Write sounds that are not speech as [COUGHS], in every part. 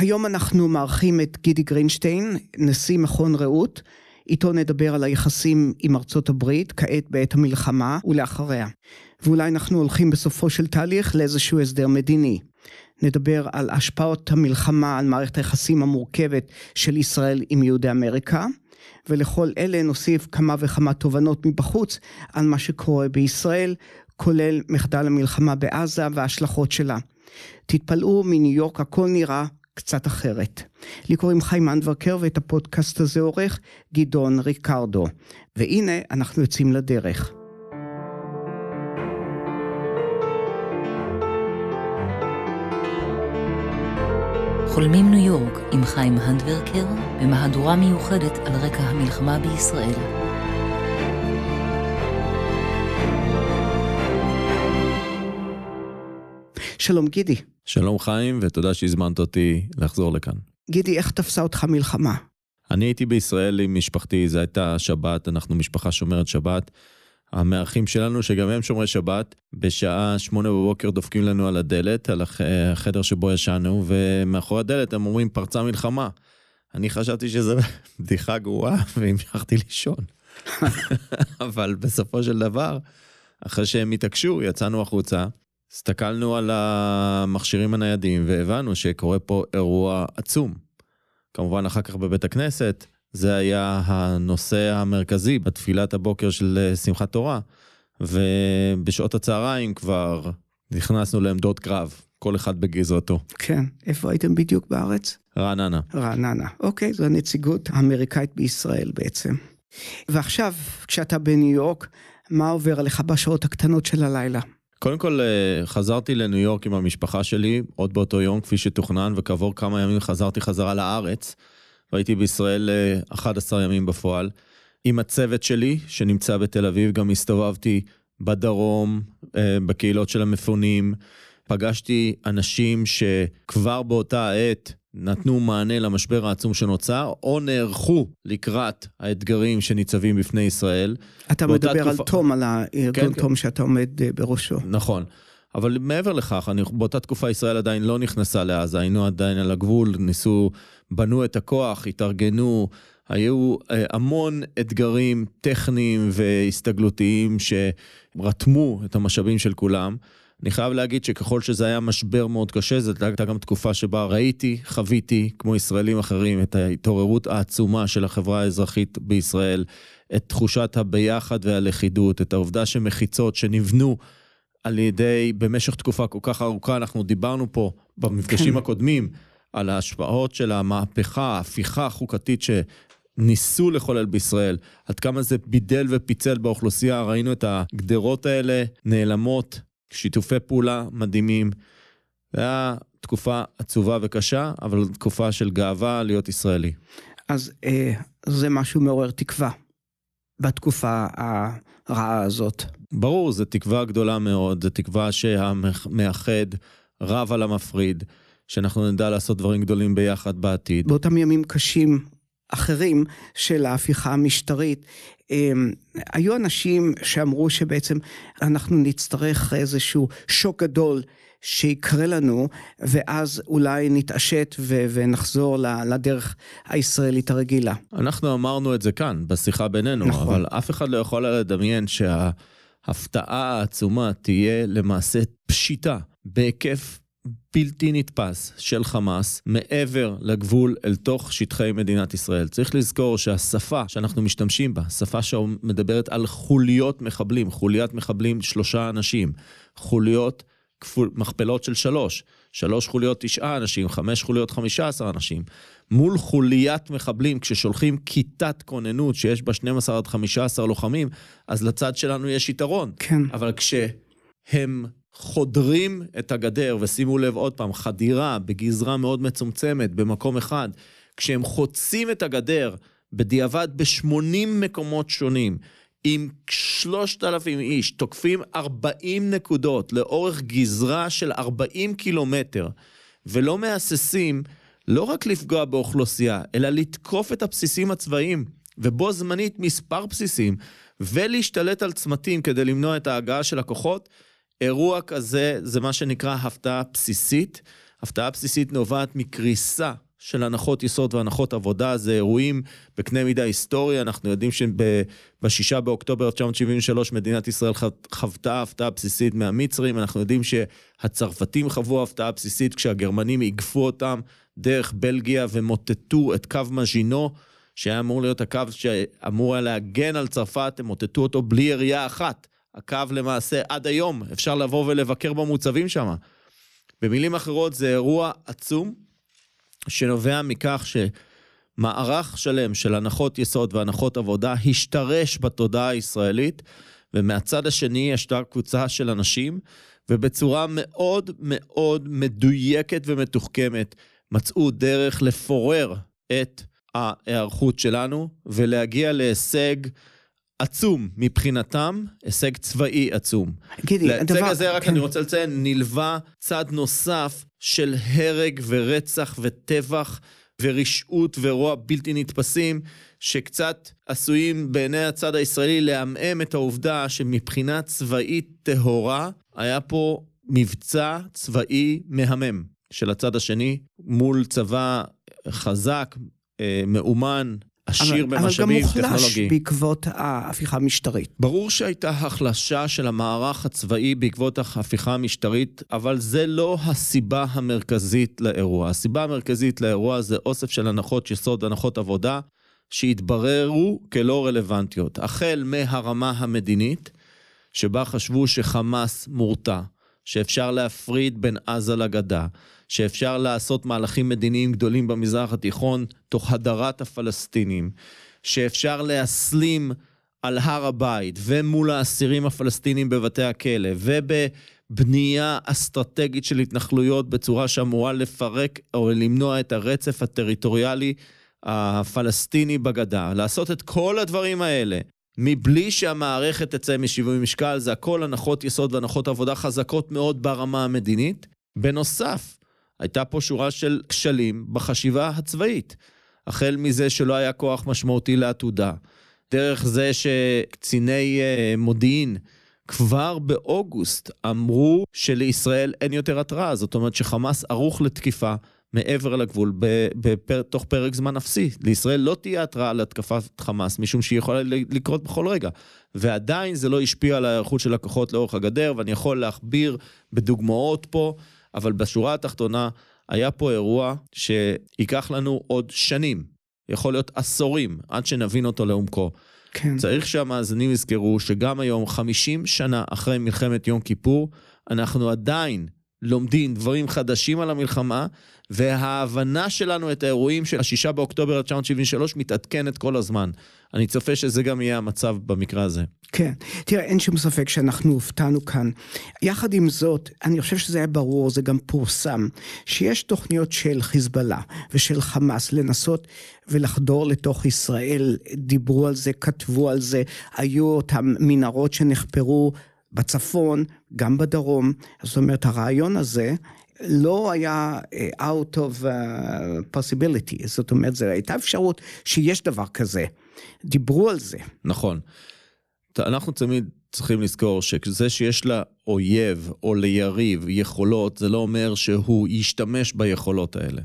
היום אנחנו מארחים את גידי גרינשטיין, נשיא מכון רעות. איתו נדבר על היחסים עם ארצות הברית, כעת בעת המלחמה ולאחריה. ואולי אנחנו הולכים בסופו של תהליך לאיזשהו הסדר מדיני. נדבר על השפעות המלחמה על מערכת היחסים המורכבת של ישראל עם יהודי אמריקה, ולכל אלה נוסיף כמה וכמה תובנות מבחוץ על מה שקורה בישראל, כולל מחדל המלחמה בעזה וההשלכות שלה. תתפלאו, מניו יורק הכל נראה קצת אחרת. לי קוראים חיים אנדברקר ואת הפודקאסט הזה עורך גדעון ריקרדו. והנה אנחנו יוצאים לדרך. חולמים ניו יורק עם חיים הנדברקר במהדורה מיוחדת על רקע המלחמה בישראל. שלום גידי. שלום חיים, ותודה שהזמנת אותי לחזור לכאן. גידי, איך תפסה אותך מלחמה? אני הייתי בישראל עם משפחתי, זו הייתה שבת, אנחנו משפחה שומרת שבת. המארחים שלנו, שגם הם שומרי שבת, בשעה שמונה בבוקר דופקים לנו על הדלת, על החדר שבו ישנו, ומאחורי הדלת הם אומרים, פרצה מלחמה. אני חשבתי שזו [LAUGHS] בדיחה גרועה, והמשכתי לישון. [LAUGHS] אבל בסופו של דבר, אחרי שהם התעקשו, יצאנו החוצה, הסתכלנו על המכשירים הניידים והבנו שקורה פה אירוע עצום. כמובן אחר כך בבית הכנסת, זה היה הנושא המרכזי בתפילת הבוקר של שמחת תורה, ובשעות הצהריים כבר נכנסנו לעמדות קרב, כל אחד בגזרתו. כן, איפה הייתם בדיוק בארץ? רעננה. רעננה, אוקיי, זו הנציגות האמריקאית בישראל בעצם. ועכשיו, כשאתה בניו יורק, מה עובר עליך בשעות הקטנות של הלילה? קודם כל, אה, חזרתי לניו יורק עם המשפחה שלי, עוד באותו יום, כפי שתוכנן, וכעבור כמה ימים חזרתי חזרה לארץ, והייתי בישראל 11 אה, ימים בפועל. עם הצוות שלי, שנמצא בתל אביב, גם הסתובבתי בדרום, אה, בקהילות של המפונים. פגשתי אנשים שכבר באותה העת נתנו מענה למשבר העצום שנוצר, או נערכו לקראת האתגרים שניצבים בפני ישראל. אתה מדבר תקופה... על תום, על הארגון כן, תום כן. שאתה עומד אה, בראשו. נכון. אבל מעבר לכך, אני, באותה תקופה ישראל עדיין לא נכנסה לעזה, היינו עדיין על הגבול, ניסו, בנו את הכוח, התארגנו, היו אה, המון אתגרים טכניים והסתגלותיים שרתמו את המשאבים של כולם. אני חייב להגיד שככל שזה היה משבר מאוד קשה, זו הייתה גם תקופה שבה ראיתי, חוויתי, כמו ישראלים אחרים, את ההתעוררות העצומה של החברה האזרחית בישראל, את תחושת הביחד והלכידות, את העובדה שמחיצות שנבנו על ידי, במשך תקופה כל כך ארוכה, אנחנו דיברנו פה במפגשים כן. הקודמים, על ההשפעות של המהפכה, ההפיכה החוקתית שניסו לחולל בישראל, עד כמה זה בידל ופיצל באוכלוסייה, ראינו את הגדרות האלה נעלמות שיתופי פעולה מדהימים. זו הייתה תקופה עצובה וקשה, אבל תקופה של גאווה להיות ישראלי. אז אה, זה משהו מעורר תקווה בתקופה הרעה הזאת. ברור, זו תקווה גדולה מאוד, זו תקווה שהמאחד רב על המפריד, שאנחנו נדע לעשות דברים גדולים ביחד בעתיד. באותם ימים קשים אחרים של ההפיכה המשטרית, אמ, היו אנשים שאמרו שבעצם אנחנו נצטרך איזשהו שוק גדול שיקרה לנו, ואז אולי נתעשת ו- ונחזור לדרך הישראלית הרגילה. אנחנו אמרנו את זה כאן, בשיחה בינינו, נכון. אבל אף אחד לא יכול לדמיין שההפתעה העצומה תהיה למעשה פשיטה בהיקף בלתי נתפס של חמאס מעבר לגבול אל תוך שטחי מדינת ישראל. צריך לזכור שהשפה שאנחנו משתמשים בה, שפה שמדברת על חוליות מחבלים, חוליית מחבלים שלושה אנשים, חוליות כפול, מכפלות של שלוש, שלוש חוליות תשעה אנשים, חמש חוליות חמישה עשר אנשים. מול חוליית מחבלים, כששולחים כיתת כוננות שיש בה 12 עד 15 לוחמים, אז לצד שלנו יש יתרון. כן. אבל כשהם חודרים את הגדר, ושימו לב עוד פעם, חדירה בגזרה מאוד מצומצמת, במקום אחד, כשהם חוצים את הגדר בדיעבד ב-80 מקומות שונים, עם 3,000 איש, תוקפים 40 נקודות לאורך גזרה של 40 קילומטר, ולא מהססים לא רק לפגוע באוכלוסייה, אלא לתקוף את הבסיסים הצבאיים, ובו זמנית מספר בסיסים, ולהשתלט על צמתים כדי למנוע את ההגעה של הכוחות, אירוע כזה זה מה שנקרא הפתעה בסיסית. הפתעה בסיסית נובעת מקריסה של הנחות יסוד והנחות עבודה, זה אירועים בקנה מידה היסטורי, אנחנו יודעים שבשישה באוקטובר 1973 מדינת ישראל חוותה הפתעה בסיסית מהמצרים, אנחנו יודעים שהצרפתים חוו הפתעה בסיסית כשהגרמנים איגפו אותם דרך בלגיה ומוטטו את קו מז'ינו, שהיה אמור להיות הקו שאמור היה להגן על צרפת, הם מוטטו אותו בלי ירייה אחת. הקו למעשה עד היום, אפשר לבוא ולבקר במוצבים שם. במילים אחרות זה אירוע עצום, שנובע מכך שמערך שלם של הנחות יסוד והנחות עבודה השתרש בתודעה הישראלית, ומהצד השני ישנה קבוצה של אנשים, ובצורה מאוד מאוד מדויקת ומתוחכמת מצאו דרך לפורר את ההיערכות שלנו ולהגיע להישג עצום מבחינתם, הישג צבאי עצום. גידי, להישג הדבר... הזה, רק כן. אני רוצה לציין, נלווה צד נוסף של הרג ורצח וטבח ורשעות ורוע בלתי נתפסים, שקצת עשויים בעיני הצד הישראלי לעמעם את העובדה שמבחינה צבאית טהורה, היה פה מבצע צבאי מהמם של הצד השני, מול צבא חזק, אה, מאומן, עשיר אבל, במשאבים, טכנולוגי. אבל גם מוחלש בעקבות ההפיכה המשטרית. ברור שהייתה החלשה של המערך הצבאי בעקבות ההפיכה המשטרית, אבל זה לא הסיבה המרכזית לאירוע. הסיבה המרכזית לאירוע זה אוסף של הנחות יסוד והנחות עבודה, שהתבררו כלא רלוונטיות. החל מהרמה המדינית, שבה חשבו שחמאס מורתע, שאפשר להפריד בין עזה לגדה, שאפשר לעשות מהלכים מדיניים גדולים במזרח התיכון תוך הדרת הפלסטינים, שאפשר להסלים על הר הבית ומול האסירים הפלסטינים בבתי הכלא ובבנייה אסטרטגית של התנחלויות בצורה שאמורה לפרק או למנוע את הרצף הטריטוריאלי הפלסטיני בגדה. לעשות את כל הדברים האלה מבלי שהמערכת תצא משיווי משקל, זה הכל הנחות יסוד והנחות עבודה חזקות מאוד ברמה המדינית. בנוסף, הייתה פה שורה של כשלים בחשיבה הצבאית. החל מזה שלא היה כוח משמעותי לעתודה, דרך זה שקציני uh, מודיעין כבר באוגוסט אמרו שלישראל אין יותר התראה, זאת אומרת שחמאס ערוך לתקיפה מעבר לגבול בפר, תוך פרק זמן אפסי. לישראל לא תהיה התראה על התקפת חמאס, משום שהיא יכולה לקרות בכל רגע. ועדיין זה לא השפיע על ההיערכות של הכוחות לאורך הגדר, ואני יכול להכביר בדוגמאות פה. אבל בשורה התחתונה, היה פה אירוע שייקח לנו עוד שנים, יכול להיות עשורים, עד שנבין אותו לעומקו. כן. צריך שהמאזינים יזכרו שגם היום, 50 שנה אחרי מלחמת יום כיפור, אנחנו עדיין לומדים דברים חדשים על המלחמה, וההבנה שלנו את האירועים של השישה באוקטובר 1973 מתעדכנת כל הזמן. אני צופה שזה גם יהיה המצב במקרה הזה. כן, תראה, אין שום ספק שאנחנו הופתענו כאן. יחד עם זאת, אני חושב שזה היה ברור, זה גם פורסם, שיש תוכניות של חיזבאללה ושל חמאס לנסות ולחדור לתוך ישראל, דיברו על זה, כתבו על זה, היו אותם מנהרות שנחפרו בצפון, גם בדרום. זאת אומרת, הרעיון הזה לא היה אה, out of uh, possibility, זאת אומרת, זו הייתה אפשרות שיש דבר כזה. דיברו על זה. נכון. אנחנו תמיד צריכים לזכור שזה שיש לאויב או ליריב יכולות, זה לא אומר שהוא ישתמש ביכולות האלה.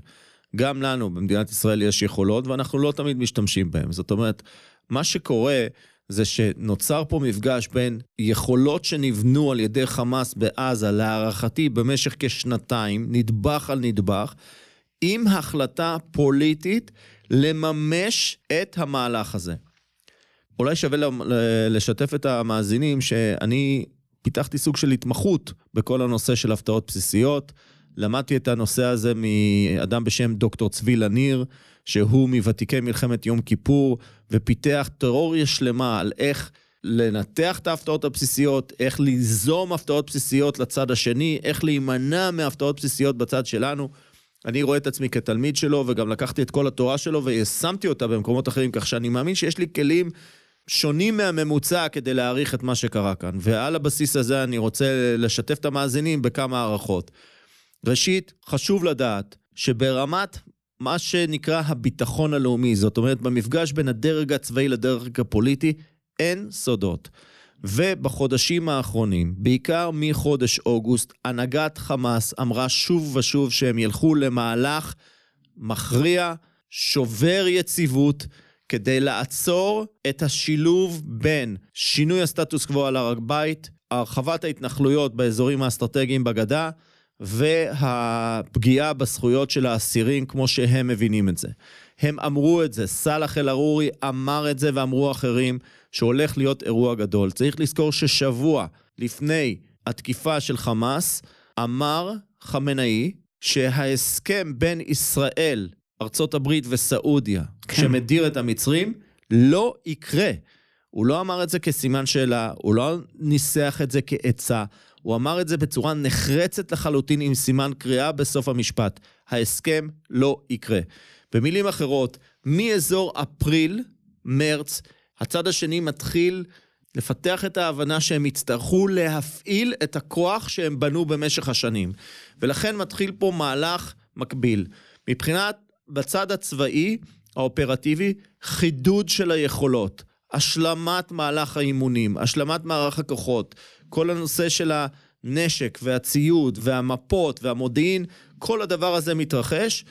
גם לנו במדינת ישראל יש יכולות ואנחנו לא תמיד משתמשים בהן. זאת אומרת, מה שקורה זה שנוצר פה מפגש בין יכולות שנבנו על ידי חמאס בעזה, להערכתי במשך כשנתיים, נדבך על נדבך, עם החלטה פוליטית לממש את המהלך הזה. אולי שווה לשתף את המאזינים שאני פיתחתי סוג של התמחות בכל הנושא של הפתעות בסיסיות. למדתי את הנושא הזה מאדם בשם דוקטור צבי לניר, שהוא מוותיקי מלחמת יום כיפור, ופיתח תיאוריה שלמה על איך לנתח את ההפתעות הבסיסיות, איך ליזום הפתעות בסיסיות לצד השני, איך להימנע מהפתעות בסיסיות בצד שלנו. אני רואה את עצמי כתלמיד שלו, וגם לקחתי את כל התורה שלו ויישמתי אותה במקומות אחרים, כך שאני מאמין שיש לי כלים שונים מהממוצע כדי להעריך את מה שקרה כאן. ועל הבסיס הזה אני רוצה לשתף את המאזינים בכמה הערכות. ראשית, חשוב לדעת שברמת מה שנקרא הביטחון הלאומי, זאת אומרת, במפגש בין הדרג הצבאי לדרג הפוליטי, אין סודות. ובחודשים האחרונים, בעיקר מחודש אוגוסט, הנהגת חמאס אמרה שוב ושוב שהם ילכו למהלך מכריע, שובר יציבות, כדי לעצור את השילוב בין שינוי הסטטוס קוו על הר הבית, הרחבת ההתנחלויות באזורים האסטרטגיים בגדה, והפגיעה בזכויות של האסירים כמו שהם מבינים את זה. הם אמרו את זה, סאלח אל-ערורי אמר את זה ואמרו אחרים שהולך להיות אירוע גדול. צריך לזכור ששבוע לפני התקיפה של חמאס, אמר חמינאי שההסכם בין ישראל, ארצות הברית וסעודיה, כן. שמדיר את המצרים, לא יקרה. הוא לא אמר את זה כסימן שאלה, הוא לא ניסח את זה כעצה, הוא אמר את זה בצורה נחרצת לחלוטין עם סימן קריאה בסוף המשפט. ההסכם לא יקרה. במילים אחרות, מאזור אפריל, מרץ, הצד השני מתחיל לפתח את ההבנה שהם יצטרכו להפעיל את הכוח שהם בנו במשך השנים. ולכן מתחיל פה מהלך מקביל. מבחינת, בצד הצבאי, האופרטיבי, חידוד של היכולות, השלמת מהלך האימונים, השלמת מערך הכוחות, כל הנושא של הנשק והציוד והמפות והמודיעין, כל הדבר הזה מתרחש.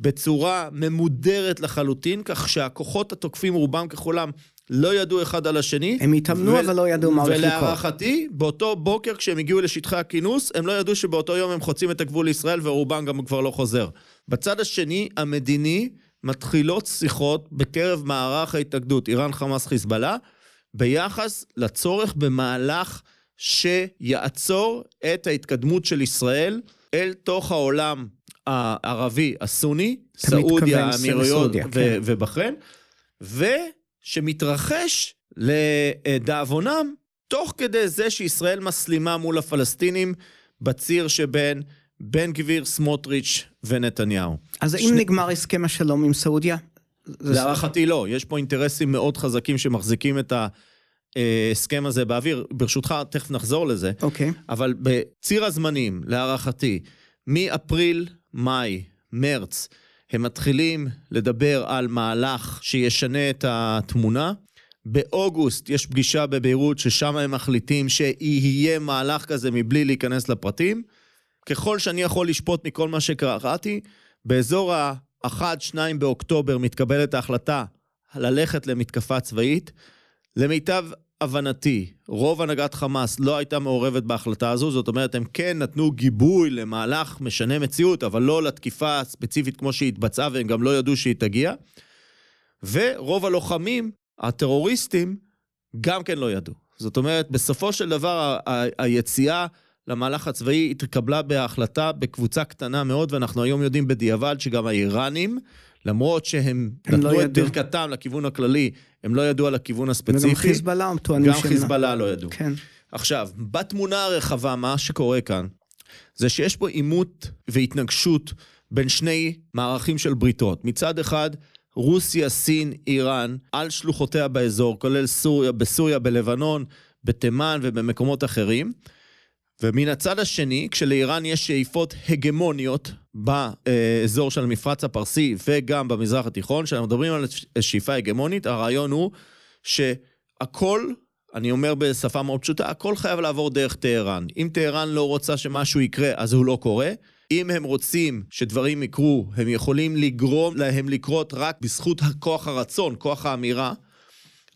בצורה ממודרת לחלוטין, כך שהכוחות התוקפים רובם ככולם לא ידעו אחד על השני. הם התאמנו ו... אבל לא ידעו מה הולך לקרות. ולהערכתי, באותו בוקר כשהם הגיעו לשטחי הכינוס, הם לא ידעו שבאותו יום הם חוצים את הגבול לישראל ורובם גם כבר לא חוזר. בצד השני, המדיני, מתחילות שיחות בקרב מערך ההתאגדות, איראן, חמאס, חיזבאללה, ביחס לצורך במהלך שיעצור את ההתקדמות של ישראל אל תוך העולם הערבי הסוני, סעודיה, האמירויות כן. ובחריין, ושמתרחש לדאבונם תוך כדי זה שישראל מסלימה מול הפלסטינים בציר שבין בן גביר, סמוטריץ' ונתניהו. אז האם שני... נגמר הסכם השלום עם סעודיה? להערכתי לא, יש פה אינטרסים מאוד חזקים שמחזיקים את ההסכם הזה באוויר. ברשותך, תכף נחזור לזה. אוקיי. Okay. אבל בציר הזמנים, להערכתי, מאפריל מאי, מרץ, הם מתחילים לדבר על מהלך שישנה את התמונה. באוגוסט יש פגישה בביירות ששם הם מחליטים שיהיה מהלך כזה מבלי להיכנס לפרטים. ככל שאני יכול לשפוט מכל מה שקראתי, באזור ה-1-2 באוקטובר מתקבלת ההחלטה ללכת למתקפה צבאית. למיטב הבנתי, רוב הנהגת חמאס לא הייתה מעורבת בהחלטה הזו, זאת אומרת, הם כן נתנו גיבוי למהלך משנה מציאות, אבל לא לתקיפה הספציפית כמו שהיא התבצעה, והם גם לא ידעו שהיא תגיע. ורוב הלוחמים, הטרוריסטים, גם כן לא ידעו. זאת אומרת, בסופו של דבר, היציאה למהלך הצבאי התקבלה בהחלטה בקבוצה קטנה מאוד, ואנחנו היום יודעים בדיעבד שגם האיראנים, למרות שהם לא נתנו לא את ברכתם לכיוון הכללי, הם לא ידעו על הכיוון הספציפי. וגם חיזבאללה הם טוענים גם חיזבאללה לא ידעו. כן. עכשיו, בתמונה הרחבה, מה שקורה כאן, זה שיש פה עימות והתנגשות בין שני מערכים של בריתות. מצד אחד, רוסיה, סין, איראן, על שלוחותיה באזור, כולל סוריה, בסוריה, בלבנון, בתימן ובמקומות אחרים. ומן הצד השני, כשלאיראן יש שאיפות הגמוניות באזור של המפרץ הפרסי וגם במזרח התיכון, כשאנחנו מדברים על שאיפה הגמונית, הרעיון הוא שהכל, אני אומר בשפה מאוד פשוטה, הכל חייב לעבור דרך טהרן. אם טהרן לא רוצה שמשהו יקרה, אז הוא לא קורה. אם הם רוצים שדברים יקרו, הם יכולים לגרום להם לקרות רק בזכות כוח הרצון, כוח האמירה.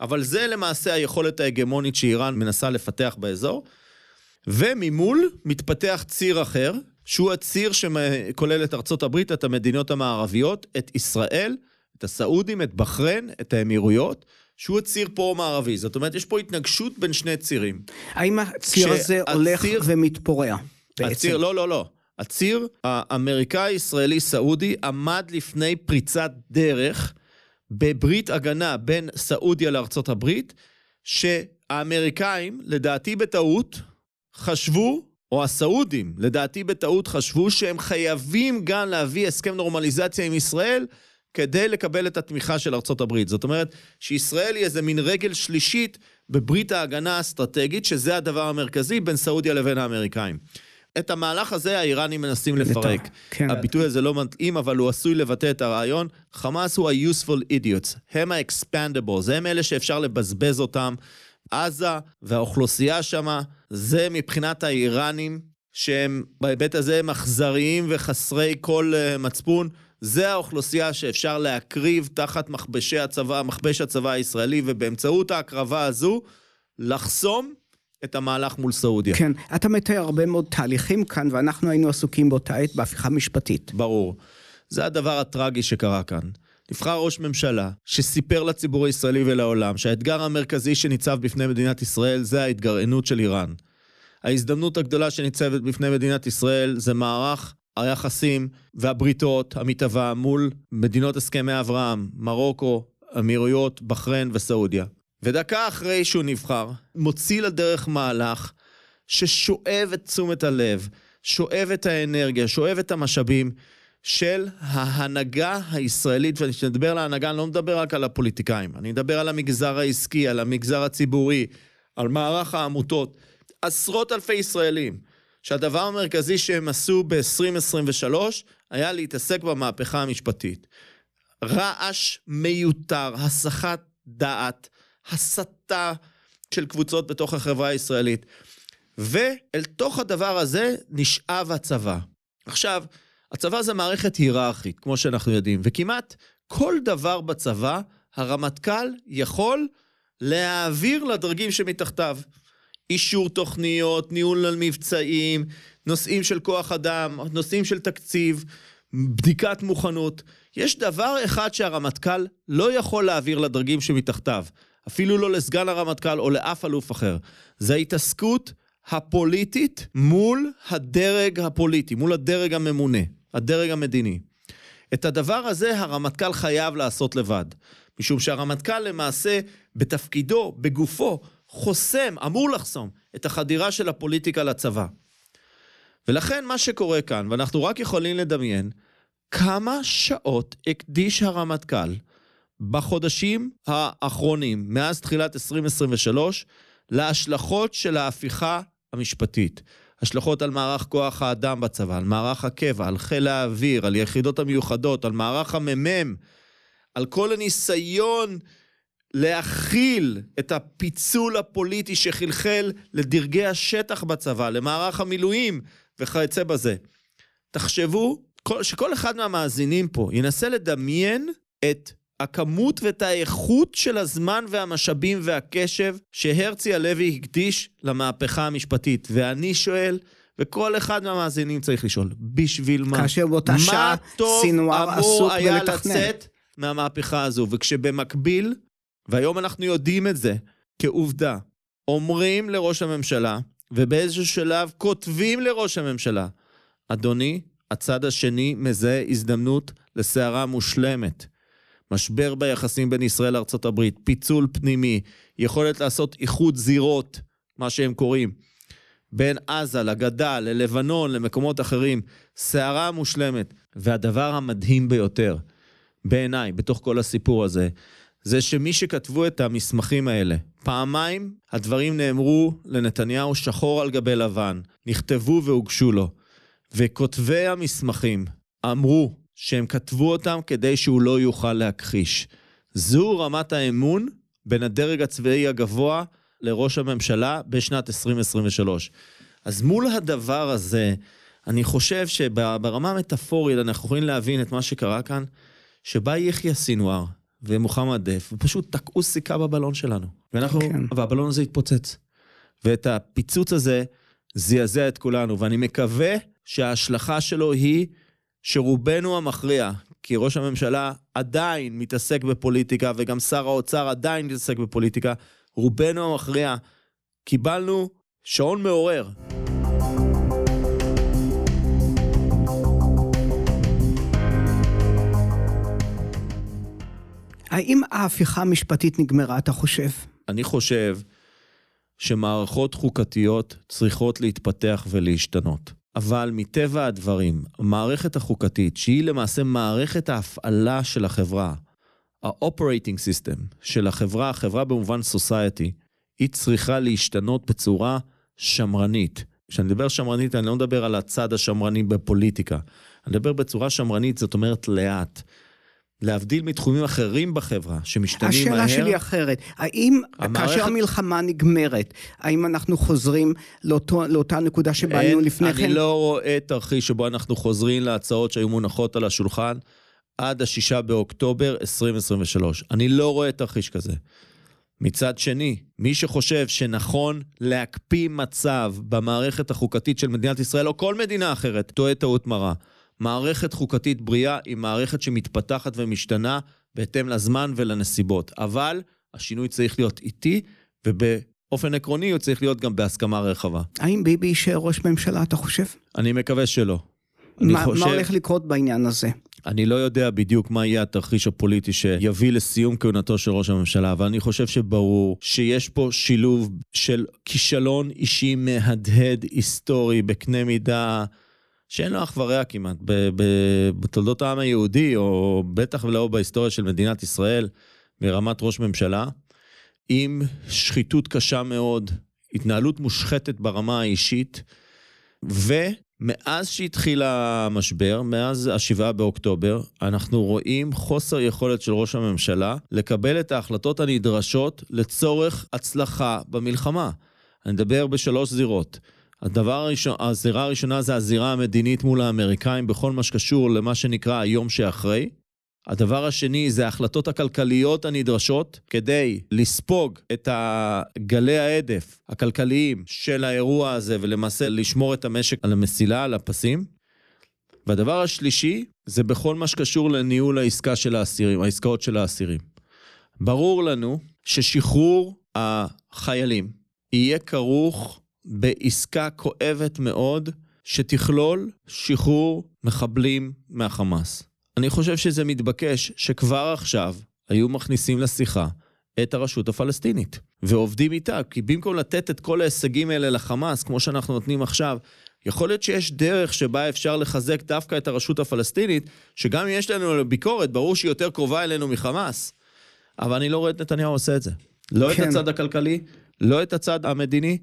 אבל זה למעשה היכולת ההגמונית שאיראן מנסה לפתח באזור. וממול מתפתח ציר אחר, שהוא הציר שכולל את ארצות הברית, את המדינות המערביות, את ישראל, את הסעודים, את בחריין, את האמירויות, שהוא הציר פרו-מערבי. זאת אומרת, יש פה התנגשות בין שני צירים. האם הציר הזה הולך ומתפורע בעצם? הציר, לא, לא, לא. הציר האמריקאי-ישראלי-סעודי עמד לפני פריצת דרך בברית הגנה בין סעודיה לארצות הברית, שהאמריקאים, לדעתי בטעות, חשבו, או הסעודים, לדעתי בטעות חשבו שהם חייבים גם להביא הסכם נורמליזציה עם ישראל כדי לקבל את התמיכה של ארצות הברית. זאת אומרת, שישראל היא איזה מין רגל שלישית בברית ההגנה האסטרטגית, שזה הדבר המרכזי בין סעודיה לבין האמריקאים. את המהלך הזה האיראנים מנסים לפרק. כן. הביטוי הזה לא מתאים, אבל הוא עשוי לבטא את הרעיון. חמאס הוא ה-useful idiots, הם ה-expandables, הם אלה שאפשר לבזבז אותם עזה והאוכלוסייה שמה, זה מבחינת האיראנים, שהם בהיבט הזה הם אכזריים וחסרי כל uh, מצפון, זה האוכלוסייה שאפשר להקריב תחת מכבשי הצבא, מכבש הצבא הישראלי, ובאמצעות ההקרבה הזו, לחסום את המהלך מול סעודיה. כן, אתה מתאר הרבה מאוד תהליכים כאן, ואנחנו היינו עסוקים באותה עת בהפיכה משפטית. ברור. זה הדבר הטרגי שקרה כאן. נבחר ראש ממשלה שסיפר לציבור הישראלי ולעולם שהאתגר המרכזי שניצב בפני מדינת ישראל זה ההתגרענות של איראן. ההזדמנות הגדולה שניצבת בפני מדינת ישראל זה מערך היחסים והבריתות המתהווה מול מדינות הסכמי אברהם, מרוקו, אמירויות, בחריין וסעודיה. ודקה אחרי שהוא נבחר, מוציא לדרך מהלך ששואב את תשומת הלב, שואב את האנרגיה, שואב את המשאבים של ההנהגה הישראלית, וכשאני מדבר על ההנהגה, אני לא מדבר רק על הפוליטיקאים, אני מדבר על המגזר העסקי, על המגזר הציבורי, על מערך העמותות. עשרות אלפי ישראלים, שהדבר המרכזי שהם עשו ב-2023 היה להתעסק במהפכה המשפטית. רעש מיותר, הסחת דעת, הסתה של קבוצות בתוך החברה הישראלית. ואל תוך הדבר הזה נשאב הצבא. עכשיו, הצבא זה מערכת היררכית, כמו שאנחנו יודעים, וכמעט כל דבר בצבא, הרמטכ"ל יכול להעביר לדרגים שמתחתיו. אישור תוכניות, ניהול על מבצעים, נושאים של כוח אדם, נושאים של תקציב, בדיקת מוכנות. יש דבר אחד שהרמטכ"ל לא יכול להעביר לדרגים שמתחתיו, אפילו לא לסגן הרמטכ"ל או לאף אלוף אחר. זה ההתעסקות הפוליטית מול הדרג הפוליטי, מול הדרג הממונה, הדרג המדיני. את הדבר הזה הרמטכ"ל חייב לעשות לבד, משום שהרמטכ"ל למעשה בתפקידו, בגופו, חוסם, אמור לחסום, את החדירה של הפוליטיקה לצבא. ולכן מה שקורה כאן, ואנחנו רק יכולים לדמיין, כמה שעות הקדיש הרמטכ"ל בחודשים האחרונים, מאז תחילת 2023, להשלכות של ההפיכה המשפטית. השלכות על מערך כוח האדם בצבא, על מערך הקבע, על חיל האוויר, על יחידות המיוחדות, על מערך המ"מ, על כל הניסיון להכיל את הפיצול הפוליטי שחלחל לדרגי השטח בצבא, למערך המילואים וכיוצא בזה. תחשבו שכל אחד מהמאזינים פה ינסה לדמיין את הכמות ואת האיכות של הזמן והמשאבים והקשב שהרצי הלוי הקדיש למהפכה המשפטית. ואני שואל, וכל אחד מהמאזינים צריך לשאול, בשביל מה? כאשר באותה שעה סינואר עסוק בלתכנן. מה טוב היה לצאת מהמהפכה הזו, וכשבמקביל והיום אנחנו יודעים את זה כעובדה. אומרים לראש הממשלה, ובאיזשהו שלב כותבים לראש הממשלה, אדוני, הצד השני מזהה הזדמנות לסערה מושלמת. משבר ביחסים בין ישראל לארה"ב, פיצול פנימי, יכולת לעשות איחוד זירות, מה שהם קוראים, בין עזה לגדה, ללבנון, למקומות אחרים, סערה מושלמת. והדבר המדהים ביותר, בעיניי, בתוך כל הסיפור הזה, זה שמי שכתבו את המסמכים האלה, פעמיים הדברים נאמרו לנתניהו שחור על גבי לבן, נכתבו והוגשו לו. וכותבי המסמכים אמרו שהם כתבו אותם כדי שהוא לא יוכל להכחיש. זו רמת האמון בין הדרג הצבאי הגבוה לראש הממשלה בשנת 2023. אז מול הדבר הזה, אני חושב שברמה המטאפורית אנחנו יכולים להבין את מה שקרה כאן, שבא יחיא סינואר, ומוחמד דף, ופשוט תקעו סיכה בבלון שלנו. ואנחנו, כן. והבלון הזה התפוצץ. ואת הפיצוץ הזה זעזע את כולנו, ואני מקווה שההשלכה שלו היא שרובנו המכריע, כי ראש הממשלה עדיין מתעסק בפוליטיקה, וגם שר האוצר עדיין מתעסק בפוליטיקה, רובנו המכריע קיבלנו שעון מעורר. האם ההפיכה המשפטית נגמרה, אתה חושב? אני חושב שמערכות חוקתיות צריכות להתפתח ולהשתנות. אבל מטבע הדברים, המערכת החוקתית, שהיא למעשה מערכת ההפעלה של החברה, ה-operating system של החברה, החברה במובן society, היא צריכה להשתנות בצורה שמרנית. כשאני מדבר שמרנית, אני לא מדבר על הצד השמרני בפוליטיקה. אני מדבר בצורה שמרנית, זאת אומרת לאט. להבדיל מתחומים אחרים בחברה, שמשתנים מהר... השאלה שלי אחרת, האם המערכת- כאשר המלחמה נגמרת, האם אנחנו חוזרים לאותו, לאותה נקודה אין- לפני כן? אני לא רואה תרחיש שבו אנחנו חוזרים להצעות שהיו מונחות על השולחן עד השישה באוקטובר 2023. אני לא רואה תרחיש כזה. מצד שני, מי שחושב שנכון להקפיא מצב במערכת החוקתית של מדינת ישראל, או כל מדינה אחרת, טועה טעות מרה. מערכת חוקתית בריאה היא מערכת שמתפתחת ומשתנה בהתאם לזמן ולנסיבות. אבל השינוי צריך להיות איטי, ובאופן עקרוני הוא צריך להיות גם בהסכמה רחבה. האם ביבי יישאר ראש ממשלה, אתה חושב? אני מקווה שלא. אני מה, חושב, מה הולך לקרות בעניין הזה? אני לא יודע בדיוק מה יהיה התרחיש הפוליטי שיביא לסיום כהונתו של ראש הממשלה, אבל אני חושב שברור שיש פה שילוב של כישלון אישי מהדהד היסטורי בקנה מידה שאין לו אח ורע כמעט ב- ב- בתולדות העם היהודי, או בטח ולא בהיסטוריה של מדינת ישראל, ברמת ראש ממשלה, עם שחיתות קשה מאוד, התנהלות מושחתת ברמה האישית, ומאז שהתחיל המשבר, מאז השבעה באוקטובר, אנחנו רואים חוסר יכולת של ראש הממשלה לקבל את ההחלטות הנדרשות לצורך הצלחה במלחמה. אני מדבר בשלוש זירות. הדבר הראשון, הזירה הראשונה זה הזירה המדינית מול האמריקאים בכל מה שקשור למה שנקרא היום שאחרי. הדבר השני זה ההחלטות הכלכליות הנדרשות כדי לספוג את גלי ההדף הכלכליים של האירוע הזה ולמעשה לשמור את המשק על המסילה, על הפסים. והדבר השלישי זה בכל מה שקשור לניהול העסקה של האסירים, העסקאות של האסירים. ברור לנו ששחרור החיילים יהיה כרוך בעסקה כואבת מאוד שתכלול שחרור מחבלים מהחמאס. אני חושב שזה מתבקש שכבר עכשיו היו מכניסים לשיחה את הרשות הפלסטינית, ועובדים איתה, כי במקום לתת את כל ההישגים האלה לחמאס, כמו שאנחנו נותנים עכשיו, יכול להיות שיש דרך שבה אפשר לחזק דווקא את הרשות הפלסטינית, שגם אם יש לנו ביקורת, ברור שהיא יותר קרובה אלינו מחמאס, אבל אני לא רואה את נתניהו עושה את זה. לא כן. את הצד הכלכלי, לא את הצד המדיני,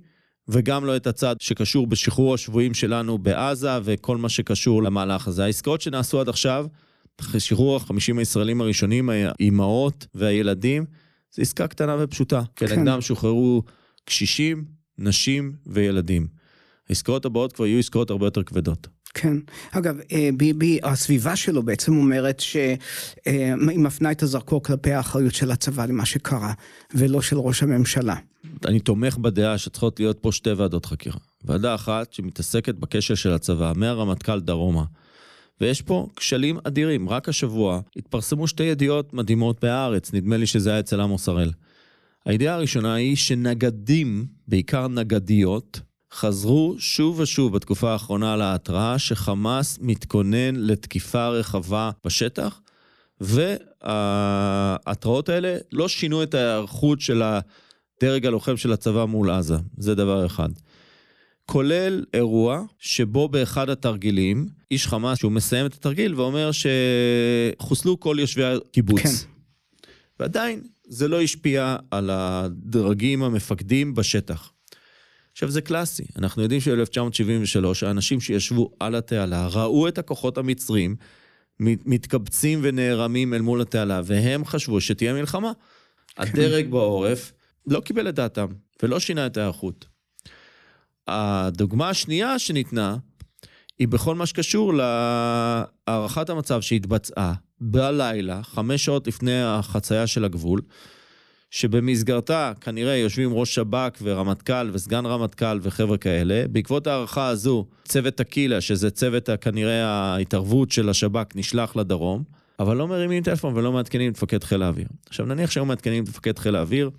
וגם לא את הצד שקשור בשחרור השבויים שלנו בעזה וכל מה שקשור למהלך הזה. העסקאות שנעשו עד עכשיו, אחרי שחרור החמישים הישראלים הראשונים, האימהות והילדים, זו עסקה קטנה ופשוטה. כן. כנגדם שוחררו קשישים, נשים וילדים. העסקאות הבאות כבר יהיו עסקאות הרבה יותר כבדות. כן. אגב, אה, ביבי, הסביבה שלו בעצם אומרת שהיא מפנה את הזרקור כלפי האחריות של הצבא למה שקרה, ולא של ראש הממשלה. אני תומך בדעה שצריכות להיות פה שתי ועדות חקירה. ועדה אחת שמתעסקת בכשל של הצבא, מהרמטכ"ל דרומה. ויש פה כשלים אדירים. רק השבוע התפרסמו שתי ידיעות מדהימות בהארץ, נדמה לי שזה היה אצל עמוס הראל. הידיעה הראשונה היא שנגדים, בעיקר נגדיות, חזרו שוב ושוב בתקופה האחרונה להתראה שחמאס מתכונן לתקיפה רחבה בשטח, וההתראות האלה לא שינו את ההיערכות של הדרג הלוחם של הצבא מול עזה, זה דבר אחד. כולל אירוע שבו באחד התרגילים, איש חמאס שהוא מסיים את התרגיל ואומר שחוסלו כל יושבי הקיבוץ. כן. ועדיין זה לא השפיע על הדרגים המפקדים בשטח. עכשיו זה קלאסי, אנחנו יודעים שב-1973 האנשים שישבו על התעלה ראו את הכוחות המצרים מת- מתקבצים ונערמים אל מול התעלה, והם חשבו שתהיה מלחמה. הדרג בעורף לא קיבל את דעתם ולא שינה את ההיערכות. הדוגמה השנייה שניתנה היא בכל מה שקשור להערכת המצב שהתבצעה בלילה, חמש שעות לפני החצייה של הגבול, שבמסגרתה כנראה יושבים ראש שב"כ ורמטכ"ל וסגן רמטכ"ל וחבר'ה כאלה. בעקבות ההערכה הזו, צוות טקילה, שזה צוות כנראה ההתערבות של השב"כ, נשלח לדרום, אבל לא מרימים טלפון ולא מעדכנים את מפקד חיל האוויר. עכשיו נניח שהיו מעדכנים את מפקד חיל האוויר,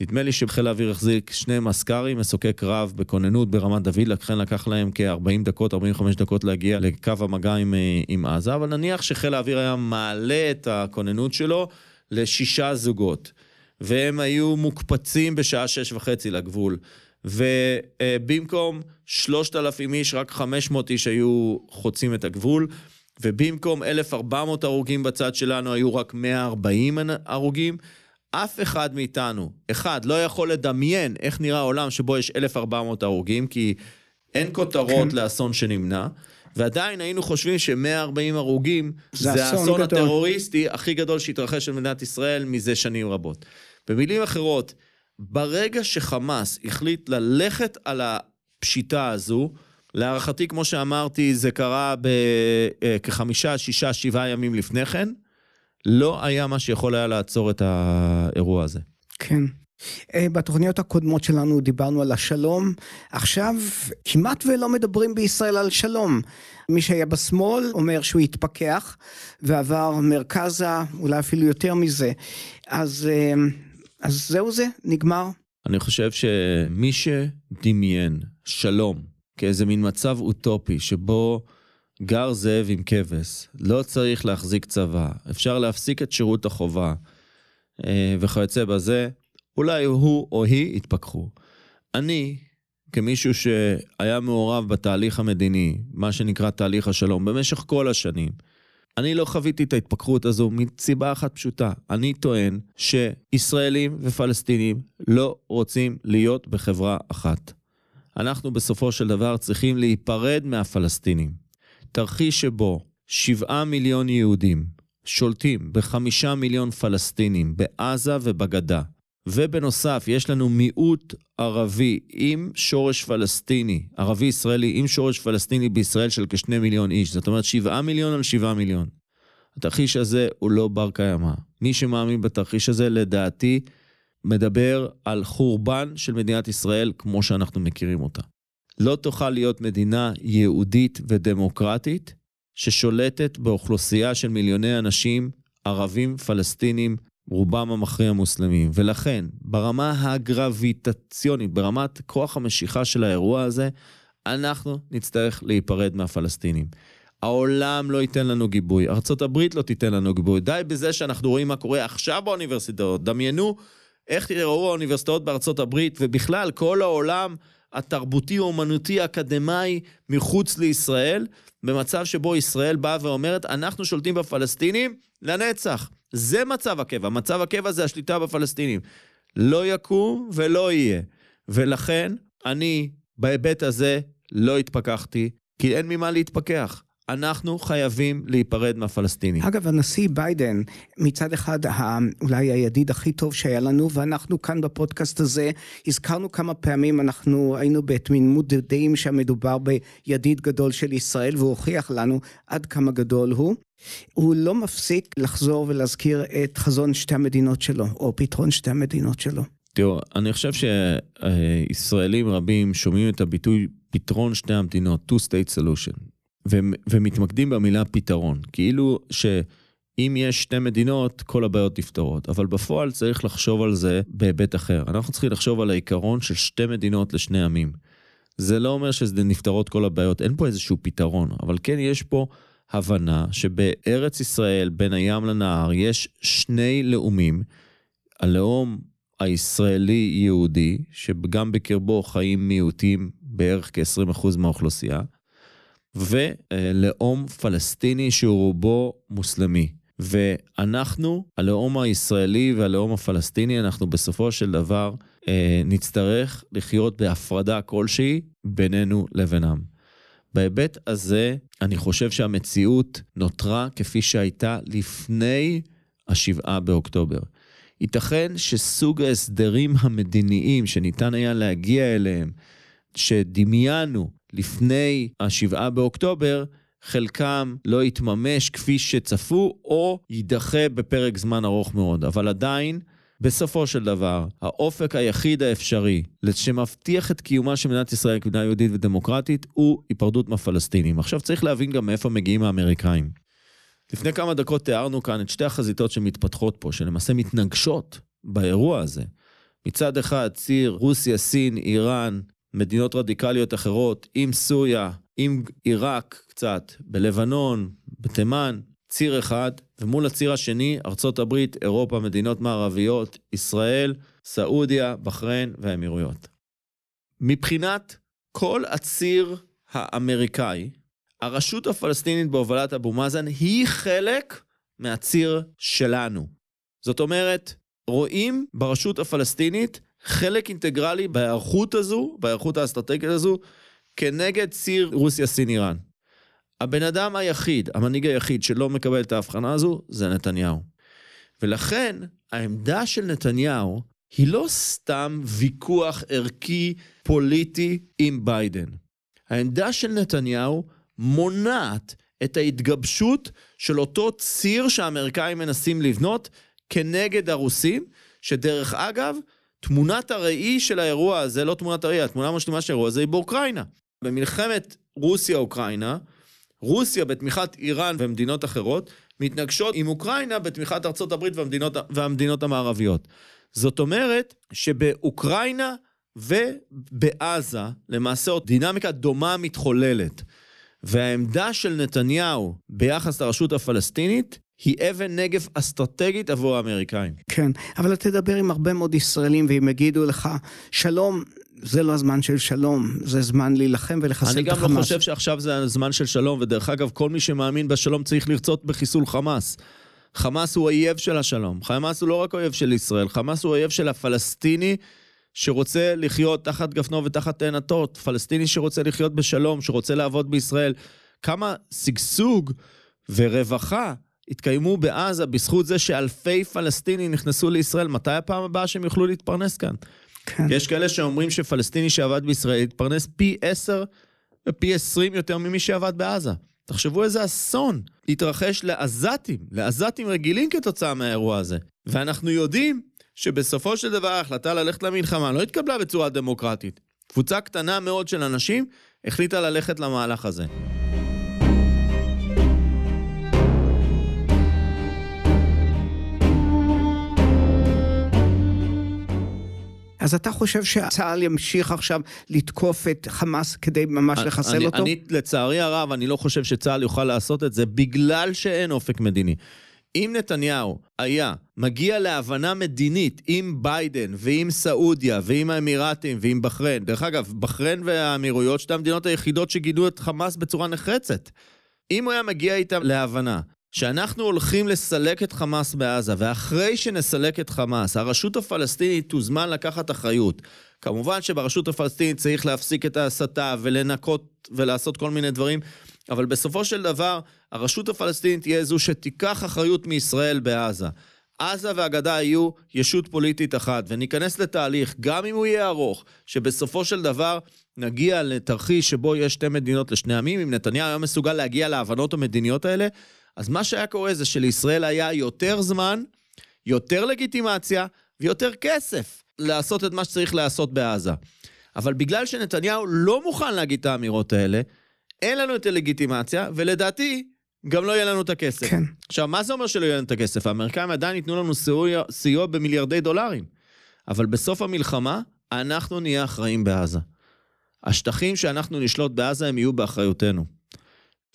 נדמה לי שחיל האוויר החזיק שני מסקרים, מסוקי קרב בכוננות ברמת דוד, לכן לקח להם כ-40 דקות, 45 דקות להגיע לקו המגע עם, אה, עם עזה, אבל נניח שחיל האוויר היה מעלה את הכוננות שלו לשישה זוגות, והם היו מוקפצים בשעה שש וחצי לגבול, ובמקום 3,000 איש, רק 500 איש היו חוצים את הגבול. ובמקום 1,400 הרוגים בצד שלנו, היו רק 140 הרוגים. אף אחד מאיתנו, אחד, לא יכול לדמיין איך נראה עולם שבו יש 1,400 הרוגים, כי אין כותרות כן. לאסון שנמנע. ועדיין היינו חושבים ש-140 הרוגים זה זה אסון האסון גדול. הטרוריסטי הכי גדול שהתרחש במדינת ישראל מזה שנים רבות. במילים אחרות, ברגע שחמאס החליט ללכת על הפשיטה הזו, להערכתי, כמו שאמרתי, זה קרה בכחמישה, שישה, שבעה ימים לפני כן, לא היה מה שיכול היה לעצור את האירוע הזה. כן. אה, בתוכניות הקודמות שלנו דיברנו על השלום, עכשיו כמעט ולא מדברים בישראל על שלום. מי שהיה בשמאל אומר שהוא התפכח ועבר מרכזה, אולי אפילו יותר מזה. אז, אה, אז זהו זה, נגמר. אני חושב שמי שדמיין שלום כאיזה מין מצב אוטופי שבו גר זאב עם כבש, לא צריך להחזיק צבא, אפשר להפסיק את שירות החובה אה, וכיוצא בזה, אולי הוא או היא יתפכחו. אני, כמישהו שהיה מעורב בתהליך המדיני, מה שנקרא תהליך השלום, במשך כל השנים, אני לא חוויתי את ההתפכחות הזו מסיבה אחת פשוטה. אני טוען שישראלים ופלסטינים לא רוצים להיות בחברה אחת. אנחנו בסופו של דבר צריכים להיפרד מהפלסטינים. תרחיש שבו שבעה מיליון יהודים שולטים בחמישה מיליון פלסטינים בעזה ובגדה, ובנוסף יש לנו מיעוט ערבי עם שורש פלסטיני, ערבי ישראלי עם שורש פלסטיני בישראל של כשני מיליון איש, זאת אומרת שבעה מיליון על שבעה מיליון. התרחיש הזה הוא לא בר קיימא. מי שמאמין בתרחיש הזה, לדעתי, מדבר על חורבן של מדינת ישראל כמו שאנחנו מכירים אותה. לא תוכל להיות מדינה יהודית ודמוקרטית ששולטת באוכלוסייה של מיליוני אנשים, ערבים, פלסטינים, רובם המכריע מוסלמים. ולכן, ברמה הגרביטציונית, ברמת כוח המשיכה של האירוע הזה, אנחנו נצטרך להיפרד מהפלסטינים. העולם לא ייתן לנו גיבוי, ארה"ב לא תיתן לנו גיבוי. די בזה שאנחנו רואים מה קורה עכשיו באוניברסיטאות. דמיינו איך יראו האוניברסיטאות בארצות הברית, ובכלל כל העולם התרבותי, אומנותי, האקדמאי מחוץ לישראל, במצב שבו ישראל באה ואומרת, אנחנו שולטים בפלסטינים לנצח. זה מצב הקבע. מצב הקבע זה השליטה בפלסטינים. לא יקום ולא יהיה. ולכן, אני, בהיבט הזה, לא התפכחתי, כי אין ממה להתפכח. אנחנו חייבים להיפרד מהפלסטינים. אגב, הנשיא ביידן, מצד אחד אולי הידיד הכי טוב שהיה לנו, ואנחנו כאן בפודקאסט הזה הזכרנו כמה פעמים, אנחנו היינו בתמימות דעים שהמדובר בידיד גדול של ישראל, והוא הוכיח לנו עד כמה גדול הוא. הוא לא מפסיק לחזור ולהזכיר את חזון שתי המדינות שלו, או פתרון שתי המדינות שלו. תראו, אני חושב שישראלים רבים שומעים את הביטוי פתרון שתי המדינות, two state solution, ומתמקדים במילה פתרון, כאילו שאם יש שתי מדינות, כל הבעיות נפתרות, אבל בפועל צריך לחשוב על זה בהיבט אחר. אנחנו צריכים לחשוב על העיקרון של שתי מדינות לשני עמים. זה לא אומר שזה נפתרות כל הבעיות, אין פה איזשהו פתרון, אבל כן יש פה הבנה שבארץ ישראל, בין הים לנהר, יש שני לאומים, הלאום הישראלי-יהודי, שגם בקרבו חיים מיעוטים בערך כ-20% מהאוכלוסייה, ולאום פלסטיני שהוא רובו מוסלמי. ואנחנו, הלאום הישראלי והלאום הפלסטיני, אנחנו בסופו של דבר אה, נצטרך לחיות בהפרדה כלשהי בינינו לבינם. בהיבט הזה, אני חושב שהמציאות נותרה כפי שהייתה לפני השבעה באוקטובר. ייתכן שסוג ההסדרים המדיניים שניתן היה להגיע אליהם, שדמיינו לפני השבעה באוקטובר, חלקם לא יתממש כפי שצפו, או יידחה בפרק זמן ארוך מאוד. אבל עדיין, בסופו של דבר, האופק היחיד האפשרי שמבטיח את קיומה של מדינת ישראל כמדינה יהודית ודמוקרטית, הוא היפרדות מהפלסטינים. עכשיו צריך להבין גם מאיפה מגיעים האמריקאים. לפני כמה דקות תיארנו כאן את שתי החזיתות שמתפתחות פה, שלמעשה מתנגשות באירוע הזה. מצד אחד, ציר רוסיה, סין, איראן, רדיקליות אחרות, עם סוריה, עם עיראק קצת, בלבנון, בתימן, ציר אחד, ומול הציר השני, ארצות הברית, אירופה, מדינות מערביות, ישראל, סעודיה, בחריין והאמירויות. מבחינת כל הציר האמריקאי, הרשות הפלסטינית בהובלת אבו מאזן היא חלק מהציר שלנו. זאת אומרת, רואים ברשות הפלסטינית חלק אינטגרלי בהיערכות הזו, בהיערכות האסטרטגית הזו, כנגד ציר רוסיה, סין, איראן. הבן אדם היחיד, המנהיג היחיד שלא מקבל את ההבחנה הזו, זה נתניהו. ולכן, העמדה של נתניהו היא לא סתם ויכוח ערכי פוליטי עם ביידן. העמדה של נתניהו מונעת את ההתגבשות של אותו ציר שהאמריקאים מנסים לבנות כנגד הרוסים, שדרך אגב, תמונת הראי של האירוע הזה, לא תמונת הראי, התמונה המשלימה של האירוע הזה היא באוקראינה. במלחמת רוסיה-אוקראינה, רוסיה בתמיכת איראן ומדינות אחרות, מתנגשות עם אוקראינה בתמיכת ארצות הברית והמדינות, והמדינות המערביות. זאת אומרת שבאוקראינה ובעזה, למעשה עוד דינמיקה דומה מתחוללת. והעמדה של נתניהו ביחס לרשות הפלסטינית היא אבן נגף אסטרטגית עבור האמריקאים. כן, אבל אתה תדבר עם הרבה מאוד ישראלים והם יגידו לך, שלום, זה לא הזמן של שלום, זה זמן להילחם ולחסל את החמאס. אני גם לא חושב שעכשיו זה הזמן של שלום, ודרך אגב, כל מי שמאמין בשלום צריך לרצות בחיסול חמאס. חמאס הוא אויב של השלום. חמאס הוא לא רק אויב של ישראל, חמאס הוא אויב של הפלסטיני שרוצה לחיות תחת גפנו ותחת תאנתו, פלסטיני שרוצה לחיות בשלום, שרוצה לעבוד בישראל. כמה שגשוג ורווחה התקיימו בעזה בזכות זה שאלפי פלסטינים נכנסו לישראל. מתי הפעם הבאה שהם יוכלו להתפרנס כאן? כן. יש כאלה שאומרים שפלסטיני שעבד בישראל התפרנס פי עשר ופי עשרים יותר ממי שעבד בעזה. תחשבו איזה אסון התרחש לעזתים, לעזתים רגילים כתוצאה מהאירוע הזה. ואנחנו יודעים שבסופו של דבר ההחלטה ללכת למלחמה לא התקבלה בצורה דמוקרטית. קבוצה קטנה מאוד של אנשים החליטה ללכת למהלך הזה. אז אתה חושב שצה"ל ימשיך עכשיו לתקוף את חמאס כדי ממש אני, לחסל אני, אותו? אני, לצערי הרב, אני לא חושב שצה"ל יוכל לעשות את זה בגלל שאין אופק מדיני. אם נתניהו היה מגיע להבנה מדינית עם ביידן ועם סעודיה ועם האמירתים ועם בחריין, דרך אגב, בחריין והאמירויות שתי המדינות היחידות שגידלו את חמאס בצורה נחרצת. אם הוא היה מגיע איתם להבנה שאנחנו הולכים לסלק את חמאס בעזה, ואחרי שנסלק את חמאס, הרשות הפלסטינית תוזמן לקחת אחריות. כמובן שברשות הפלסטינית צריך להפסיק את ההסתה ולנקות ולעשות כל מיני דברים, אבל בסופו של דבר, הרשות הפלסטינית תהיה זו שתיקח אחריות מישראל בעזה. עזה והגדה יהיו ישות פוליטית אחת, וניכנס לתהליך, גם אם הוא יהיה ארוך, שבסופו של דבר נגיע לתרחיש שבו יש שתי מדינות לשני עמים, אם נתניהו היה מסוגל להגיע להבנות המדיניות האלה, אז מה שהיה קורה זה שלישראל היה יותר זמן, יותר לגיטימציה ויותר כסף לעשות את מה שצריך לעשות בעזה. אבל בגלל שנתניהו לא מוכן להגיד את האמירות האלה, אין לנו את הלגיטימציה, ולדעתי, גם לא יהיה לנו את הכסף. כן. עכשיו, מה זה אומר שלא יהיה לנו את הכסף? האמריקאים עדיין ייתנו לנו סיוע, סיוע במיליארדי דולרים. אבל בסוף המלחמה, אנחנו נהיה אחראים בעזה. השטחים שאנחנו נשלוט בעזה הם יהיו באחריותנו.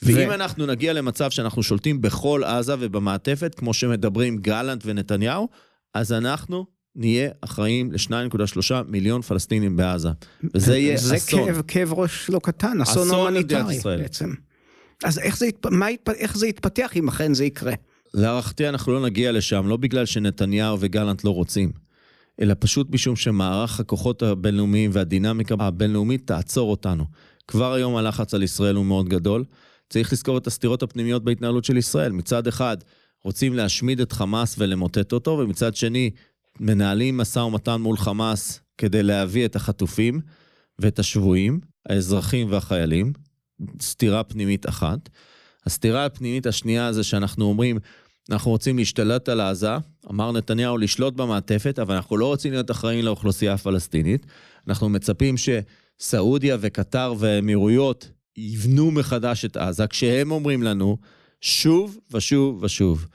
ואם. אנחנו נגיע למצב שאנחנו שולטים בכל עזה ובמעטפת, כמו שמדברים גלנט ונתניהו, אז אנחנו נהיה אחראים ל-2.3 מיליון פלסטינים בעזה. וזה יהיה זה אסון. זה כאב, כאב ראש לא קטן, אסון הומניטרי בעצם. אז איך זה. מה, איך זה יתפתח אם אכן זה יקרה? להערכתי אנחנו לא נגיע לשם, לא בגלל שנתניהו וגלנט לא רוצים, אלא פשוט משום שמערך הכוחות הבינלאומיים והדינמיקה הבינלאומית תעצור אותנו. כבר היום הלחץ על ישראל הוא מאוד גדול. צריך לזכור את הסתירות הפנימיות בהתנהלות של ישראל. מצד אחד, רוצים להשמיד את חמאס ולמוטט אותו, ומצד שני, מנהלים משא ומתן מול חמאס כדי להביא את החטופים ואת השבויים, האזרחים והחיילים. סתירה פנימית אחת. הסתירה הפנימית השנייה זה שאנחנו אומרים, אנחנו רוצים להשתלט על עזה, אמר נתניהו לשלוט במעטפת, אבל אנחנו לא רוצים להיות אחראים לאוכלוסייה הפלסטינית. אנחנו מצפים שסעודיה וקטר והאמירויות יבנו מחדש את עזה, כשהם אומרים לנו שוב ושוב ושוב,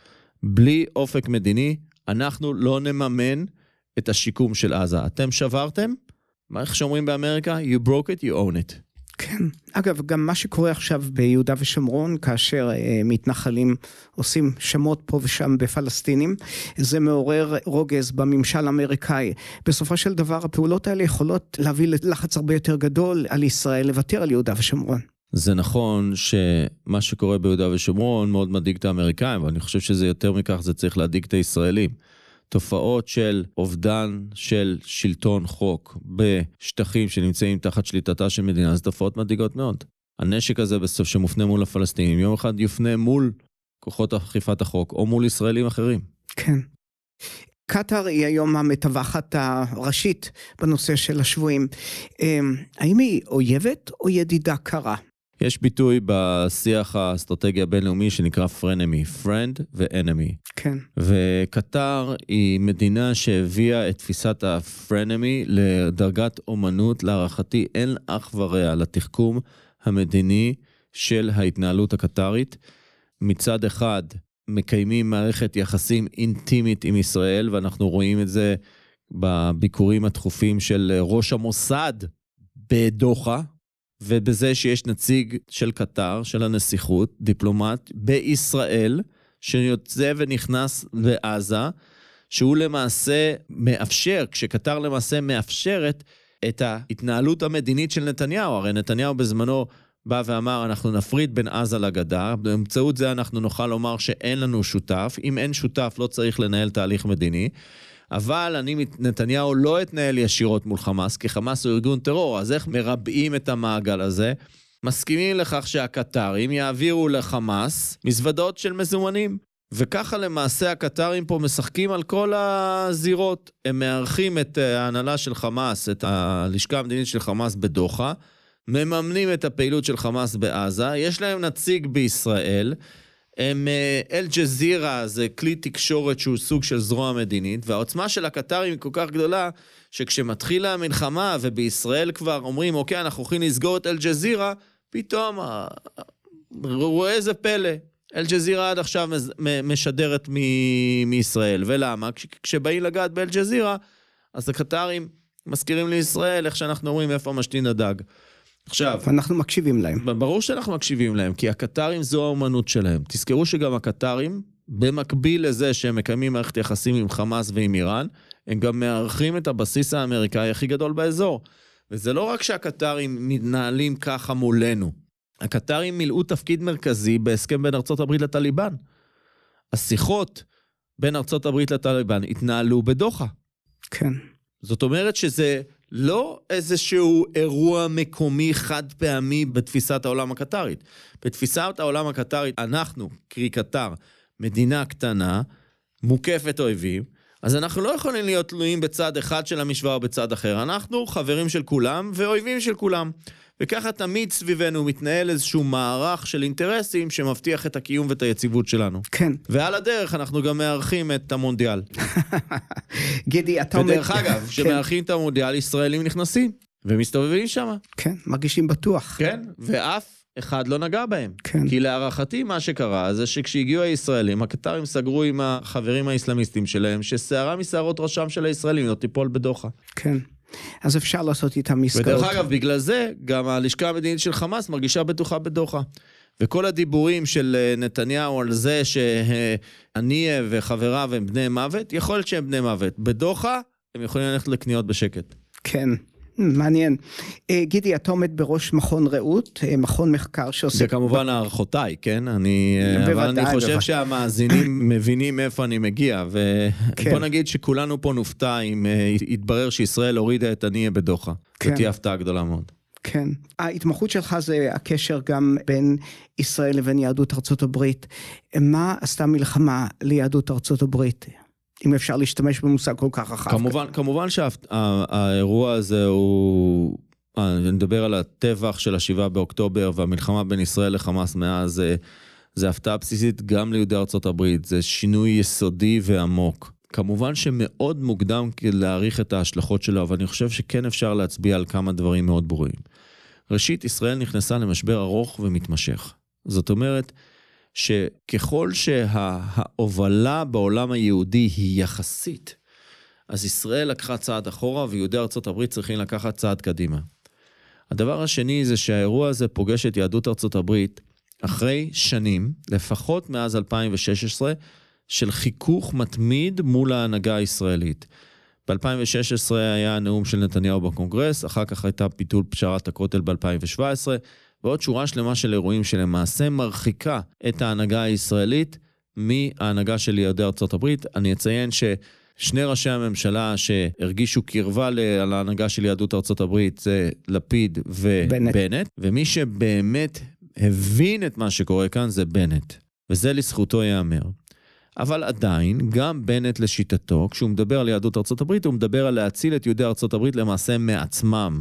בלי אופק מדיני, אנחנו לא נממן את השיקום של עזה. אתם שברתם? מה איך שאומרים באמריקה? You broke it, you own it. כן. אגב, גם מה שקורה עכשיו ביהודה ושומרון, כאשר אה, מתנחלים עושים שמות פה ושם בפלסטינים, זה מעורר רוגז בממשל האמריקאי. בסופו של דבר, הפעולות האלה יכולות להביא ללחץ הרבה יותר גדול על ישראל לוותר על יהודה ושומרון. זה נכון שמה שקורה ביהודה ושומרון מאוד מדאיג את האמריקאים, אבל אני חושב שזה יותר מכך, זה צריך להדאיג את הישראלים. תופעות של אובדן של שלטון חוק בשטחים שנמצאים תחת שליטתה של מדינה, זה תופעות מדאיגות מאוד. הנשק הזה בסוף שמופנה מול הפלסטינים, יום אחד יופנה מול כוחות אכיפת החוק, או מול ישראלים אחרים. כן. קטאר היא היום המתווכת הראשית בנושא של השבויים. אמ, האם היא אויבת או ידידה קרה? יש ביטוי בשיח האסטרטגי הבינלאומי שנקרא פרנמי, פרנד ואנמי. כן. וקטר היא מדינה שהביאה את תפיסת הפרנמי לדרגת אומנות, להערכתי אין אח ורע לתחכום המדיני של ההתנהלות הקטרית. מצד אחד, מקיימים מערכת יחסים אינטימית עם ישראל, ואנחנו רואים את זה בביקורים התכופים של ראש המוסד בדוחה, ובזה שיש נציג של קטר, של הנסיכות, דיפלומט, בישראל, שיוצא ונכנס לעזה, שהוא למעשה מאפשר, כשקטר למעשה מאפשרת את ההתנהלות המדינית של נתניהו. הרי נתניהו בזמנו בא ואמר, אנחנו נפריד בין עזה לגדה, באמצעות זה אנחנו נוכל לומר שאין לנו שותף. אם אין שותף, לא צריך לנהל תהליך מדיני. אבל אני, נתניהו לא אתנהל ישירות מול חמאס, כי חמאס הוא ארגון טרור, אז איך מרבעים את המעגל הזה? מסכימים לכך שהקטרים יעבירו לחמאס מזוודות של מזומנים. וככה למעשה הקטרים פה משחקים על כל הזירות. הם מארחים את ההנהלה של חמאס, את הלשכה המדינית של חמאס בדוחה, מממנים את הפעילות של חמאס בעזה, יש להם נציג בישראל, הם אה, אל-ג'זירה זה כלי תקשורת שהוא סוג של זרוע מדינית, והעוצמה של הקטרים היא כל כך גדולה, שכשמתחילה המלחמה ובישראל כבר אומרים, אוקיי, אנחנו הולכים לסגור את אל-ג'זירה, פתאום, רואה איזה פלא, אל-ג'זירה עד עכשיו משדרת מ- מישראל. ולמה? כש- כשבאים לגעת באל-ג'זירה, אז הקטרים מזכירים לישראל איך שאנחנו אומרים איפה משתין הדג. עכשיו... אנחנו מקשיבים להם. ברור שאנחנו מקשיבים להם, כי הקטרים זו האומנות שלהם. תזכרו שגם הקטרים, במקביל לזה שהם מקיימים מערכת יחסים עם חמאס ועם איראן, הם גם מארחים את הבסיס האמריקאי הכי גדול באזור. וזה לא רק שהקטרים מתנהלים ככה מולנו, הקטרים מילאו תפקיד מרכזי בהסכם בין ארצות הברית לטליבן. השיחות בין ארצות הברית לטליבן התנהלו בדוחה. כן. זאת אומרת שזה לא איזשהו אירוע מקומי חד פעמי בתפיסת העולם הקטרית. בתפיסת העולם הקטרית, אנחנו, קרי קטר, מדינה קטנה, מוקפת אויבים, אז אנחנו לא יכולים להיות תלויים בצד אחד של המשוואה או בצד אחר. אנחנו חברים של כולם ואויבים של כולם. וככה תמיד סביבנו מתנהל איזשהו מערך של אינטרסים שמבטיח את הקיום ואת היציבות שלנו. כן. ועל הדרך אנחנו גם מארחים את המונדיאל. [LAUGHS] גידי, אתה אומר... ודרך אגב, כשמארחים כן. את המונדיאל, ישראלים נכנסים ומסתובבים שם. כן, מרגישים בטוח. כן, ואף אחד לא נגע בהם. כן. כי להערכתי מה שקרה זה שכשהגיעו הישראלים, הקטרים סגרו עם החברים האסלאמיסטים שלהם, ששערה משערות ראשם של הישראלים לא תיפול בדוחה. כן. אז אפשר לעשות איתם עסקאות. ודרך אגב, בגלל זה, גם הלשכה המדינית של חמאס מרגישה בטוחה בדוחה. וכל הדיבורים של אה, נתניהו על זה שאני וחבריו הם בני מוות, יכול להיות שהם בני מוות. בדוחה, הם יכולים ללכת לקניות בשקט. כן. מעניין. אה, גידי, אתה עומד בראש מכון רעות, אה, מכון מחקר שעושה... זה כמובן הערכותיי, כן? אני... בוודאי, אבל אני חושב בוודאי. שהמאזינים [COUGHS] מבינים מאיפה אני מגיע, ובוא כן. נגיד שכולנו פה נופתע אם יתברר שישראל הורידה את הנייה בדוחה. כן. זו תהיה הפתעה גדולה מאוד. כן. ההתמחות שלך זה הקשר גם בין ישראל לבין יהדות ארצות הברית. מה עשתה מלחמה ליהדות ארצות הברית? אם אפשר להשתמש במושג כל כך רחב. כמובן, כמובן שהאירוע הזה הוא... אני מדבר על הטבח של השבעה באוקטובר והמלחמה בין ישראל לחמאס מאז, זה, זה הפתעה בסיסית גם ליהודי ארצות הברית, זה שינוי יסודי ועמוק. כמובן שמאוד מוקדם להעריך את ההשלכות שלו, אבל אני חושב שכן אפשר להצביע על כמה דברים מאוד ברורים. ראשית, ישראל נכנסה למשבר ארוך ומתמשך. זאת אומרת, שככל שההובלה בעולם היהודי היא יחסית, אז ישראל לקחה צעד אחורה ויהודי ארצות הברית צריכים לקחת צעד קדימה. הדבר השני זה שהאירוע הזה פוגש את יהדות ארצות הברית אחרי שנים, לפחות מאז 2016, של חיכוך מתמיד מול ההנהגה הישראלית. ב-2016 היה הנאום של נתניהו בקונגרס, אחר כך הייתה ביטול פשרת הכותל ב-2017, ועוד שורה שלמה של אירועים שלמעשה מרחיקה את ההנהגה הישראלית מההנהגה של יהודי ארצות הברית. אני אציין שני ראשי הממשלה שהרגישו קרבה להנהגה של יהדות ארצות הברית זה לפיד ובנט, בנט, ומי שבאמת הבין את מה שקורה כאן זה בנט, וזה לזכותו ייאמר. אבל עדיין, גם בנט לשיטתו, כשהוא מדבר על יהדות ארצות הברית, הוא מדבר על להציל את יהודי ארצות הברית למעשה מעצמם.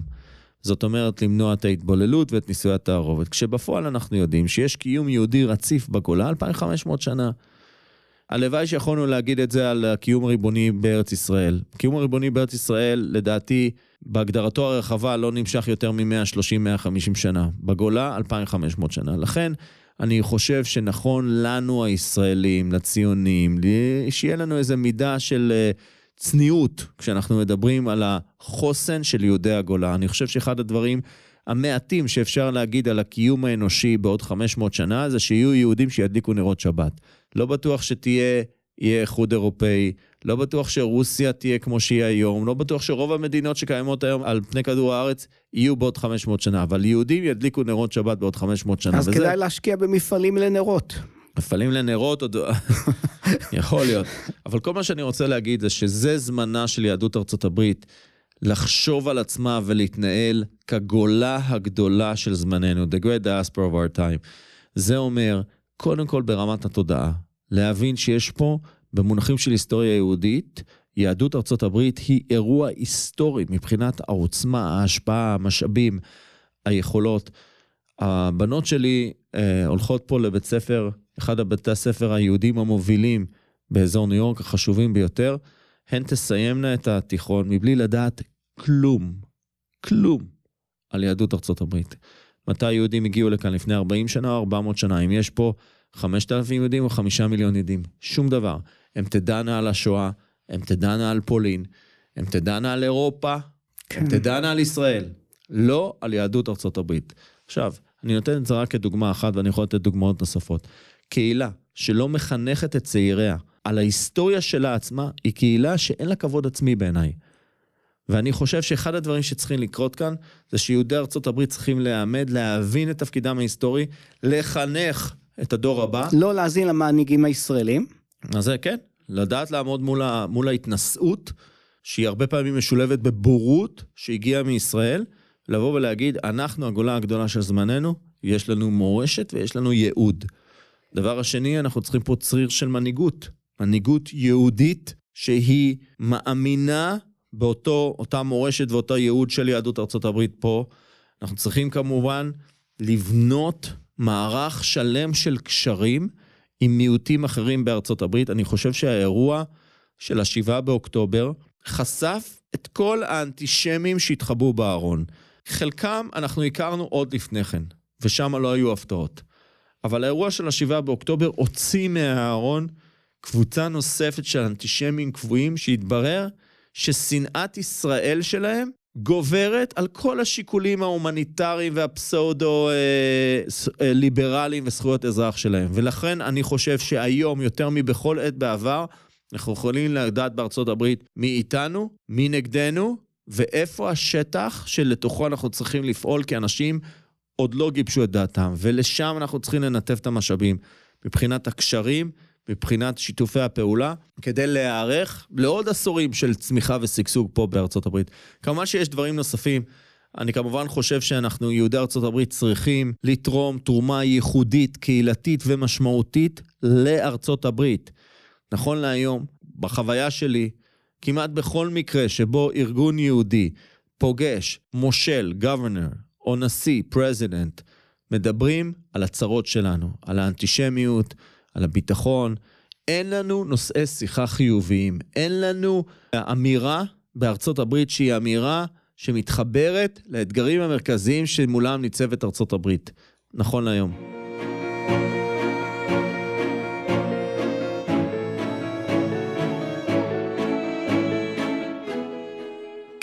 זאת אומרת, למנוע את ההתבוללות ואת נישואי התערובת. כשבפועל אנחנו יודעים שיש קיום יהודי רציף בגולה 2,500 שנה. הלוואי שיכולנו להגיד את זה על הקיום הריבוני בארץ ישראל. קיום הריבוני בארץ ישראל, לדעתי, בהגדרתו הרחבה לא נמשך יותר מ-130-150 שנה. בגולה, 2,500 שנה. לכן, אני חושב שנכון לנו הישראלים, לציונים, שיהיה לנו איזו מידה של אה, צניעות כשאנחנו מדברים על החוסן של יהודי הגולה. אני חושב שאחד הדברים המעטים שאפשר להגיד על הקיום האנושי בעוד 500 שנה זה שיהיו יהודים שידליקו נרות שבת. לא בטוח שתהיה יהיה איחוד אירופאי, לא בטוח שרוסיה תהיה כמו שהיא היום, לא בטוח שרוב המדינות שקיימות היום על פני כדור הארץ יהיו בעוד 500 שנה, אבל יהודים ידליקו נרות שבת בעוד 500 שנה. אז וזה... כדאי להשקיע במפעלים לנרות. מפעלים לנרות עוד... [LAUGHS] יכול להיות. אבל כל מה שאני רוצה להגיד זה שזה זמנה של יהדות ארצות הברית לחשוב על עצמה ולהתנהל כגולה הגדולה של זמננו, the great diaspora of our time. זה אומר, קודם כל ברמת התודעה, להבין שיש פה, במונחים של היסטוריה יהודית, יהדות ארצות הברית היא אירוע היסטורי מבחינת העוצמה, ההשפעה, המשאבים, היכולות. הבנות שלי אה, הולכות פה לבית ספר, אחד הבתי הספר היהודים המובילים באזור ניו יורק, החשובים ביותר. הן תסיימנה את התיכון מבלי לדעת כלום, כלום על יהדות ארצות הברית. מתי היהודים הגיעו לכאן? לפני 40 שנה או 400 שנה? אם יש פה 5,000 יהודים או 5 מיליון יהודים? שום דבר. הם תדענה על השואה, הם תדענה על פולין, הם תדענה על אירופה, כן. הם תדענה על ישראל, לא על יהדות ארצות הברית. עכשיו, אני נותן את זה רק כדוגמה אחת ואני יכול לתת דוגמאות נוספות. קהילה שלא מחנכת את צעיריה על ההיסטוריה שלה עצמה, היא קהילה שאין לה כבוד עצמי בעיניי. ואני חושב שאחד הדברים שצריכים לקרות כאן, זה שיהודי ארצות הברית צריכים להעמד, להבין את תפקידם ההיסטורי, לחנך את הדור הבא. לא להאזין למנהיגים הישראלים. אז זה כן, לדעת לעמוד מול, ה, מול ההתנשאות, שהיא הרבה פעמים משולבת בבורות שהגיעה מישראל, לבוא ולהגיד, אנחנו הגולה הגדולה של זמננו, יש לנו מורשת ויש לנו ייעוד. דבר השני, אנחנו צריכים פה צריר של מנהיגות. מנהיגות יהודית שהיא מאמינה באותו, אותה מורשת ואותו ייעוד של יהדות ארצות הברית פה. אנחנו צריכים כמובן לבנות מערך שלם של קשרים עם מיעוטים אחרים בארצות הברית. אני חושב שהאירוע של השבעה באוקטובר חשף את כל האנטישמים שהתחבאו בארון. חלקם אנחנו הכרנו עוד לפני כן, ושם לא היו הפתעות. אבל האירוע של השבעה באוקטובר הוציא מהארון קבוצה נוספת של אנטישמים קבועים שהתברר ששנאת ישראל שלהם גוברת על כל השיקולים ההומניטריים והפסאודו-ליברליים אה, אה, וזכויות אזרח שלהם. ולכן אני חושב שהיום, יותר מבכל עת בעבר, אנחנו יכולים לדעת בארצות הברית מי איתנו, מי נגדנו, ואיפה השטח שלתוכו אנחנו צריכים לפעול כאנשים עוד לא גיבשו את דעתם. ולשם אנחנו צריכים לנתב את המשאבים. מבחינת הקשרים, מבחינת שיתופי הפעולה, כדי להיערך לעוד עשורים של צמיחה ושגשוג פה בארצות הברית. כמובן שיש דברים נוספים. אני כמובן חושב שאנחנו, יהודי ארצות הברית, צריכים לתרום תרומה ייחודית, קהילתית ומשמעותית לארצות הברית. נכון להיום, בחוויה שלי, כמעט בכל מקרה שבו ארגון יהודי פוגש מושל, governor, או נשיא, president, מדברים על הצרות שלנו, על האנטישמיות, על הביטחון. אין לנו נושאי שיחה חיוביים. אין לנו אמירה בארצות הברית שהיא אמירה שמתחברת לאתגרים המרכזיים שמולם ניצבת ארצות הברית, נכון להיום.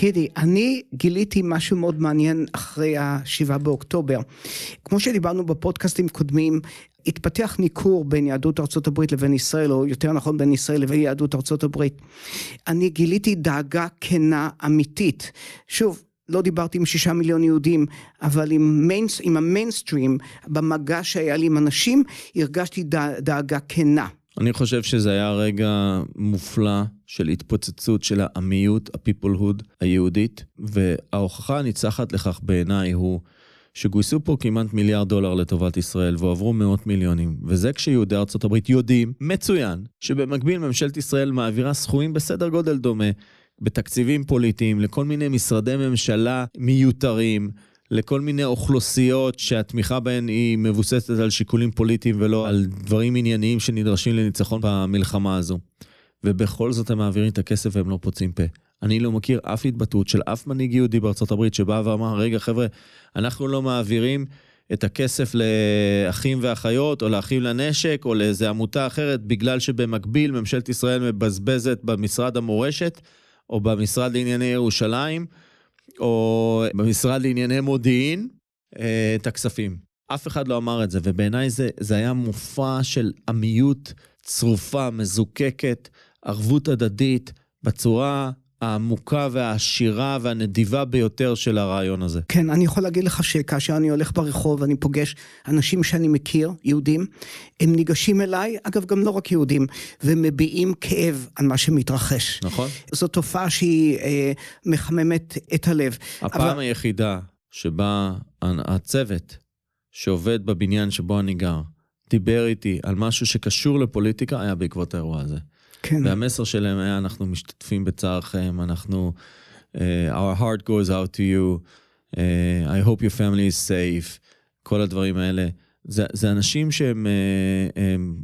גידי, אני גיליתי משהו מאוד מעניין אחרי השבעה באוקטובר. כמו שדיברנו בפודקאסטים קודמים, התפתח ניכור בין יהדות ארצות הברית לבין ישראל, או יותר נכון בין ישראל לבין יהדות ארצות הברית. אני גיליתי דאגה כנה אמיתית. שוב, לא דיברתי עם שישה מיליון יהודים, אבל עם, מיינס, עם המיינסטרים, במגע שהיה לי עם אנשים, הרגשתי דאגה כנה. אני חושב שזה היה רגע מופלא של התפוצצות של העמיות, הפיפולהוד היהודית, וההוכחה הניצחת לכך בעיניי הוא שגויסו פה כמעט מיליארד דולר לטובת ישראל והועברו מאות מיליונים, וזה כשיהודי ארצות הברית יודעים מצוין שבמקביל ממשלת ישראל מעבירה סכומים בסדר גודל דומה בתקציבים פוליטיים לכל מיני משרדי ממשלה מיותרים. לכל מיני אוכלוסיות שהתמיכה בהן היא מבוססת על שיקולים פוליטיים ולא על דברים ענייניים שנדרשים לניצחון במלחמה הזו. ובכל זאת הם מעבירים את הכסף והם לא פוצעים פה. אני לא מכיר אף התבטאות של אף מנהיג יהודי בארצות הברית שבא ואמר, רגע חבר'ה, אנחנו לא מעבירים את הכסף לאחים ואחיות, או לאחים לנשק, או לאיזה עמותה אחרת, בגלל שבמקביל ממשלת ישראל מבזבזת במשרד המורשת, או במשרד לענייני ירושלים, או במשרד לענייני מודיעין, אה, את הכספים. אף אחד לא אמר את זה, ובעיניי זה, זה היה מופע של עמיות צרופה, מזוקקת, ערבות הדדית, בצורה העמוקה והעשירה והנדיבה ביותר של הרעיון הזה. כן, אני יכול להגיד לך שכאשר אני הולך ברחוב ואני פוגש אנשים שאני מכיר, יהודים, הם ניגשים אליי, אגב גם לא רק יהודים, ומביעים כאב על מה שמתרחש. נכון. זו תופעה שהיא אה, מחממת את הלב. הפעם אבל... היחידה שבה הצוות שעובד בבניין שבו אני גר, דיבר איתי על משהו שקשור לפוליטיקה, היה בעקבות האירוע הזה. כן. והמסר שלהם היה, אנחנו משתתפים בצערכם, אנחנו, uh, our heart goes out to you, uh, I hope your family is safe, כל הדברים האלה. זה, זה אנשים שהם, uh, הם,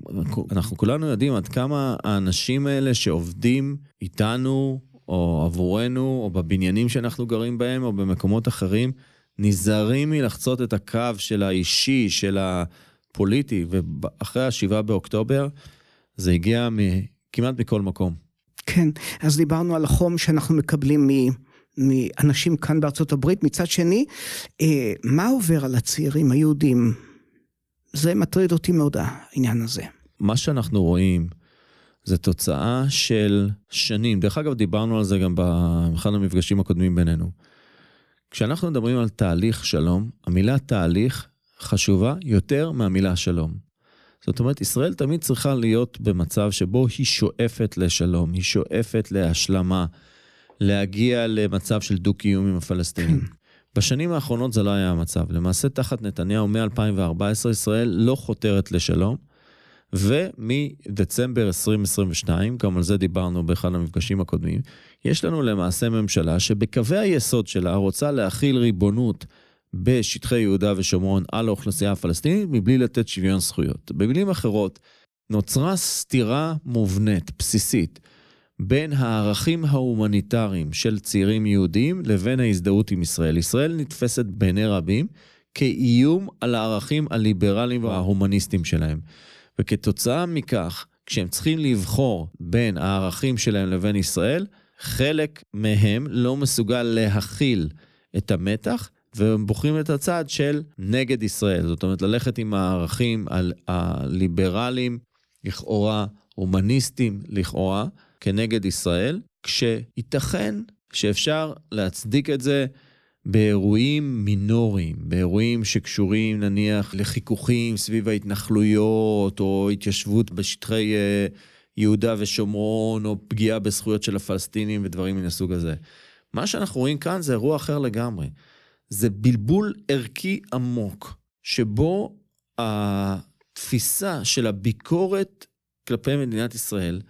אנחנו כולנו יודעים עד כמה האנשים האלה שעובדים איתנו, או עבורנו, או בבניינים שאנחנו גרים בהם, או במקומות אחרים, נזהרים מלחצות את הקו של האישי, של הפוליטי, ואחרי השבעה באוקטובר, זה הגיע כמעט בכל מקום. כן, אז דיברנו על החום שאנחנו מקבלים מ... מאנשים כאן בארצות הברית. מצד שני, אה, מה עובר על הצעירים היהודים? זה מטריד אותי מאוד, העניין הזה. מה שאנחנו רואים זה תוצאה של שנים. דרך אגב, דיברנו על זה גם באחד המפגשים הקודמים בינינו. כשאנחנו מדברים על תהליך שלום, המילה תהליך חשובה יותר מהמילה שלום. זאת אומרת, ישראל תמיד צריכה להיות במצב שבו היא שואפת לשלום, היא שואפת להשלמה, להגיע למצב של דו-קיום עם הפלסטינים. [CLEARS THROAT] בשנים האחרונות זה לא היה המצב. למעשה, תחת נתניהו מ-2014, ישראל לא חותרת לשלום, ומדצמבר 2022, גם על זה דיברנו באחד המפגשים הקודמים, יש לנו למעשה ממשלה שבקווי היסוד שלה רוצה להכיל ריבונות בשטחי יהודה ושומרון על האוכלוסייה הפלסטינית מבלי לתת שוויון זכויות. במילים אחרות, נוצרה סתירה מובנית, בסיסית, בין הערכים ההומניטריים של צעירים יהודים לבין ההזדהות עם ישראל. ישראל נתפסת בעיני רבים כאיום על הערכים הליברליים וההומניסטיים שלהם. וכתוצאה מכך, כשהם צריכים לבחור בין הערכים שלהם לבין ישראל, חלק מהם לא מסוגל להכיל את המתח, והם בוחרים את הצד של נגד ישראל. זאת אומרת, ללכת עם הערכים הליברליים, לכאורה, הומניסטיים לכאורה, כנגד ישראל, כשייתכן שאפשר להצדיק את זה באירועים מינוריים, באירועים שקשורים נניח לחיכוכים סביב ההתנחלויות, או התיישבות בשטחי uh, יהודה ושומרון, או פגיעה בזכויות של הפלסטינים ודברים מן הסוג הזה. מה שאנחנו רואים כאן זה אירוע אחר לגמרי. זה בלבול ערכי עמוק, שבו התפיסה של הביקורת כלפי מדינת ישראל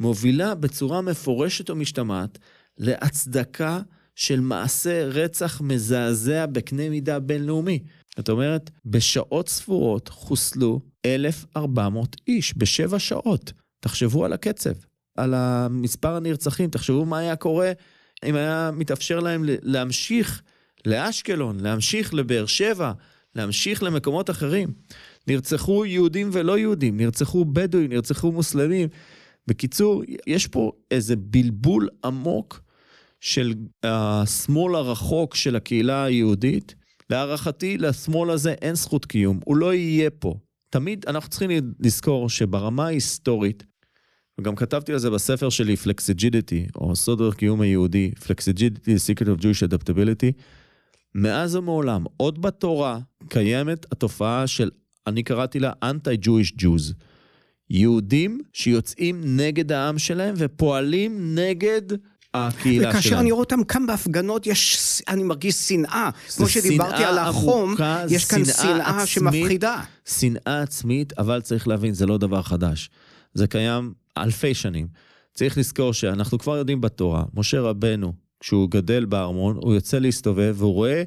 מובילה בצורה מפורשת או משתמעת להצדקה של מעשה רצח מזעזע בקנה מידה בינלאומי. זאת אומרת, בשעות ספורות חוסלו 1,400 איש, בשבע שעות. תחשבו על הקצב, על המספר הנרצחים, תחשבו מה היה קורה אם היה מתאפשר להם להמשיך לאשקלון, להמשיך לבאר שבע, להמשיך למקומות אחרים. נרצחו יהודים ולא יהודים, נרצחו בדואים, נרצחו מוסלמים. בקיצור, יש פה איזה בלבול עמוק של השמאל הרחוק של הקהילה היהודית. להערכתי, לשמאל הזה אין זכות קיום, הוא לא יהיה פה. תמיד אנחנו צריכים לזכור שברמה ההיסטורית, וגם כתבתי על זה בספר שלי, Flexibility, או סוד הקיום היהודי, Flexibility, Secret of Jewish Adaptability, מאז ומעולם, עוד בתורה, קיימת התופעה של, אני קראתי לה Anti-Jewish Jews. יהודים שיוצאים נגד העם שלהם ופועלים נגד הקהילה שלנו. וכאשר אני רואה אותם כאן בהפגנות, יש, אני מרגיש שנאה. כמו שדיברתי על החום, עמוקה, יש כאן שנאה. שמפחידה. שנאה עצמית, אבל צריך להבין, זה לא דבר חדש. זה קיים אלפי שנים. צריך לזכור שאנחנו כבר יודעים בתורה, משה רבנו, כשהוא גדל בארמון, הוא יוצא להסתובב והוא רואה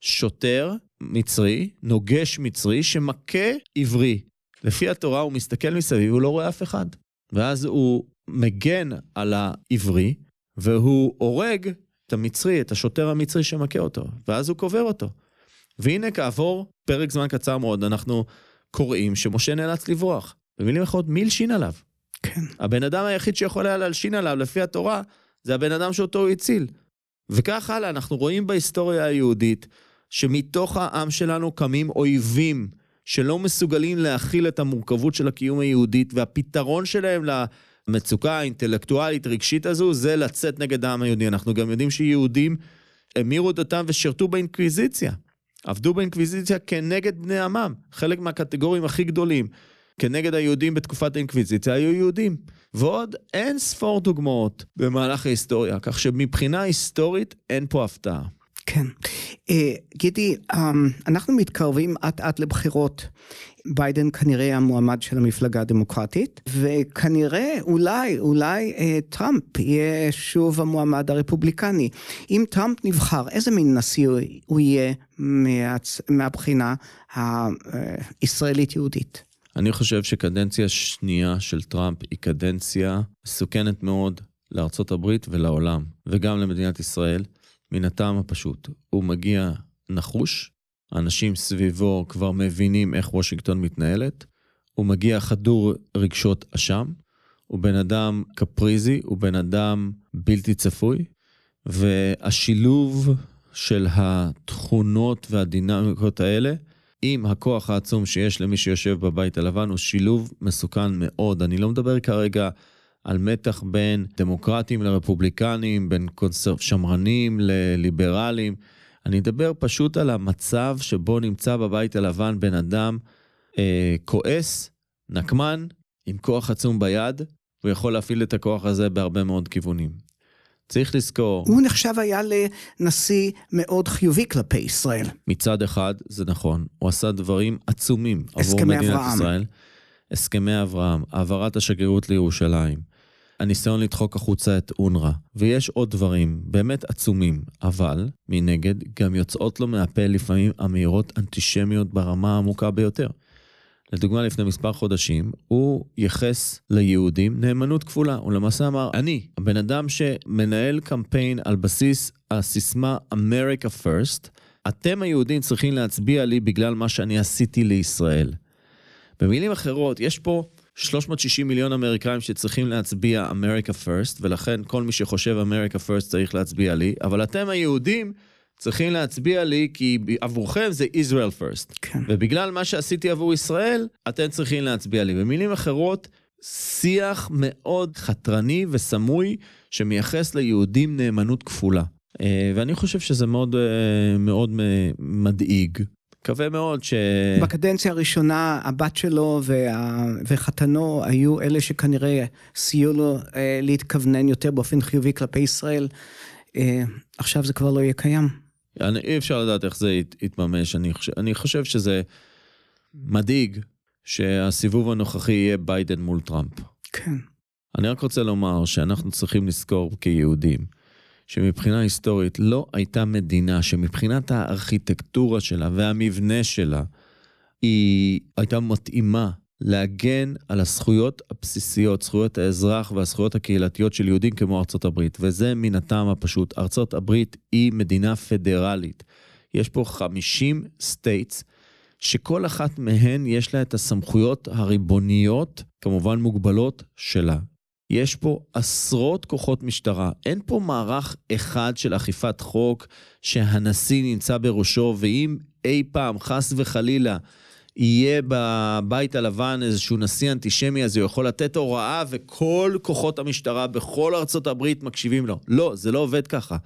שוטר מצרי, נוגש מצרי, שמכה עברי. לפי התורה הוא מסתכל מסביב, הוא לא רואה אף אחד. ואז הוא מגן על העברי, והוא הורג את המצרי, את השוטר המצרי שמכה אותו, ואז הוא קובר אותו. והנה כעבור פרק זמן קצר מאוד, אנחנו קוראים שמשה נאלץ לברוח. במילים אחרות, מי הלשין עליו? כן. הבן אדם היחיד שיכול היה להלשין עליו, לפי התורה, זה הבן אדם שאותו הוא הציל. וכך הלאה, אנחנו רואים בהיסטוריה היהודית, שמתוך העם שלנו קמים אויבים שלא מסוגלים להכיל את המורכבות של הקיום היהודית, והפתרון שלהם למצוקה האינטלקטואלית רגשית הזו, זה לצאת נגד העם היהודי. אנחנו גם יודעים שיהודים המירו דתם ושרתו באינקוויזיציה. עבדו באינקוויזיציה כנגד בני עמם. חלק מהקטגוריים הכי גדולים כנגד היהודים בתקופת האינקוויזיציה היו יהודים. ועוד אין ספור דוגמאות במהלך ההיסטוריה, כך שמבחינה היסטורית אין פה הפתעה. כן. אה, גידי, אה, אנחנו מתקרבים אט אט לבחירות. ביידן כנראה המועמד של המפלגה הדמוקרטית, וכנראה, אולי, אולי אה, טראמפ יהיה שוב המועמד הרפובליקני. אם טראמפ נבחר, איזה מין נשיא הוא- יהיה מהצ... מהבחינה הישראלית-יהודית? אני חושב שקדנציה שנייה של טראמפ היא קדנציה מסוכנת מאוד לארצות הברית ולעולם, וגם למדינת ישראל, מן הטעם הפשוט. הוא מגיע נחוש, האנשים סביבו כבר מבינים איך וושינגטון מתנהלת, הוא מגיע חדור רגשות אשם, הוא בן אדם קפריזי, הוא בן אדם בלתי צפוי, והשילוב של התכונות והדינמיקות האלה, עם הכוח העצום שיש למי שיושב בבית הלבן, הוא שילוב מסוכן מאוד. אני לא מדבר כרגע על מתח בין דמוקרטים לרפובליקנים, בין קונסר... שמרנים לליברלים. אני אדבר פשוט על המצב שבו נמצא בבית הלבן בן אדם אה, כועס, נקמן, עם כוח עצום ביד, הוא יכול להפעיל את הכוח הזה בהרבה מאוד כיוונים. צריך לזכור, הוא נחשב היה לנשיא מאוד חיובי כלפי ישראל. מצד אחד, זה נכון, הוא עשה דברים עצומים עבור מדינת אברהם. ישראל. הסכמי אברהם, העברת השגרירות לירושלים, הניסיון לדחוק החוצה את אונר"א, ויש עוד דברים באמת עצומים, אבל מנגד גם יוצאות לו מהפה לפעמים אמירות אנטישמיות ברמה העמוקה ביותר. לדוגמה, לפני מספר חודשים, הוא ייחס ליהודים נאמנות כפולה. הוא למעשה אמר, אני, הבן אדם שמנהל קמפיין על בסיס הסיסמה America First, אתם היהודים צריכים להצביע לי בגלל מה שאני עשיתי לישראל. במילים אחרות, יש פה 360 מיליון אמריקאים שצריכים להצביע America First, ולכן כל מי שחושב America First צריך להצביע לי, אבל אתם היהודים צריכים להצביע לי כי עבורכם זה Israel First. כן. ובגלל מה שעשיתי עבור ישראל, אתם צריכים להצביע לי. במילים אחרות, שיח מאוד חתרני וסמוי שמייחס ליהודים נאמנות כפולה. אה, ואני חושב שזה מאוד אה, מאוד אה, מדאיג. מקווה מאוד ש... בקדנציה הראשונה הבת שלו וה... וחתנו היו אלה שכנראה סייעו לו להתכוונן יותר באופן חיובי כלפי ישראל. עכשיו זה כבר לא יהיה קיים. אני, אי אפשר לדעת איך זה ית, יתממש. אני חושב, אני חושב שזה מדאיג שהסיבוב הנוכחי יהיה ביידן מול טראמפ. כן. אני רק רוצה לומר שאנחנו צריכים לזכור כיהודים, שמבחינה היסטורית לא הייתה מדינה שמבחינת הארכיטקטורה שלה והמבנה שלה, היא הייתה מתאימה להגן על הזכויות הבסיסיות, זכויות האזרח והזכויות הקהילתיות של יהודים כמו ארצות הברית, וזה מן הטעם הפשוט. ארצות הברית היא מדינה פדרלית. יש פה 50 states, שכל אחת מהן יש לה את הסמכויות הריבוניות, כמובן מוגבלות, שלה. יש פה עשרות כוחות משטרה. אין פה מערך אחד של אכיפת חוק שהנשיא נמצא בראשו, ואם אי פעם, חס וחלילה, יהיה בבית הלבן איזשהו נשיא אנטישמי, אז הוא יכול לתת הוראה וכל כוחות המשטרה בכל ארצות הברית מקשיבים לו. לא, זה לא עובד ככה.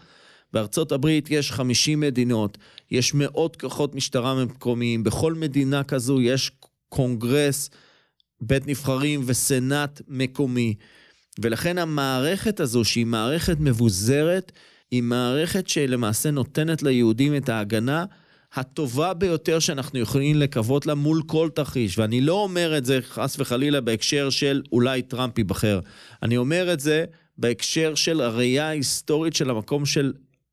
בארצות הברית יש 50 מדינות, יש מאות כוחות משטרה מקומיים, בכל מדינה כזו יש קונגרס בית נבחרים וסנאט מקומי. ולכן המערכת הזו, שהיא מערכת מבוזרת, היא מערכת שלמעשה נותנת ליהודים את ההגנה הטובה ביותר שאנחנו יכולים לקוות לה מול כל תרחיש. ואני לא אומר את זה חס וחלילה בהקשר של אולי טראמפ ייבחר. אני אומר את זה בהקשר של הראייה ההיסטורית של המקום של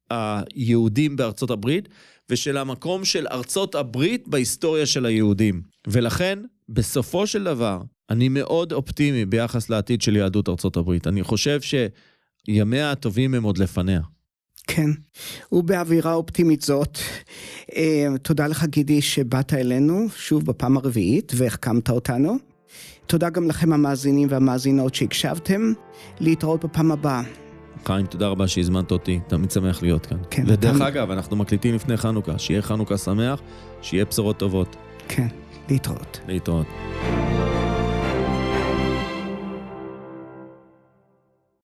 היהודים בארצות הברית, ושל המקום של ארצות הברית בהיסטוריה של היהודים. ולכן, בסופו של דבר, אני מאוד אופטימי ביחס לעתיד של יהדות ארצות הברית. אני חושב שימיה הטובים הם עוד לפניה. כן, ובאווירה אופטימית זאת, אה, תודה לך גידי שבאת אלינו שוב בפעם הרביעית והחכמת אותנו. תודה גם לכם המאזינים והמאזינות שהקשבתם. להתראות בפעם הבאה. חיים, תודה רבה שהזמנת אותי, תמיד שמח להיות כאן. כן, ודרך אתה- אגב, אנחנו מקליטים לפני חנוכה, שיהיה חנוכה שמח, שיהיה בשורות טובות. כן, להתראות. להתראות.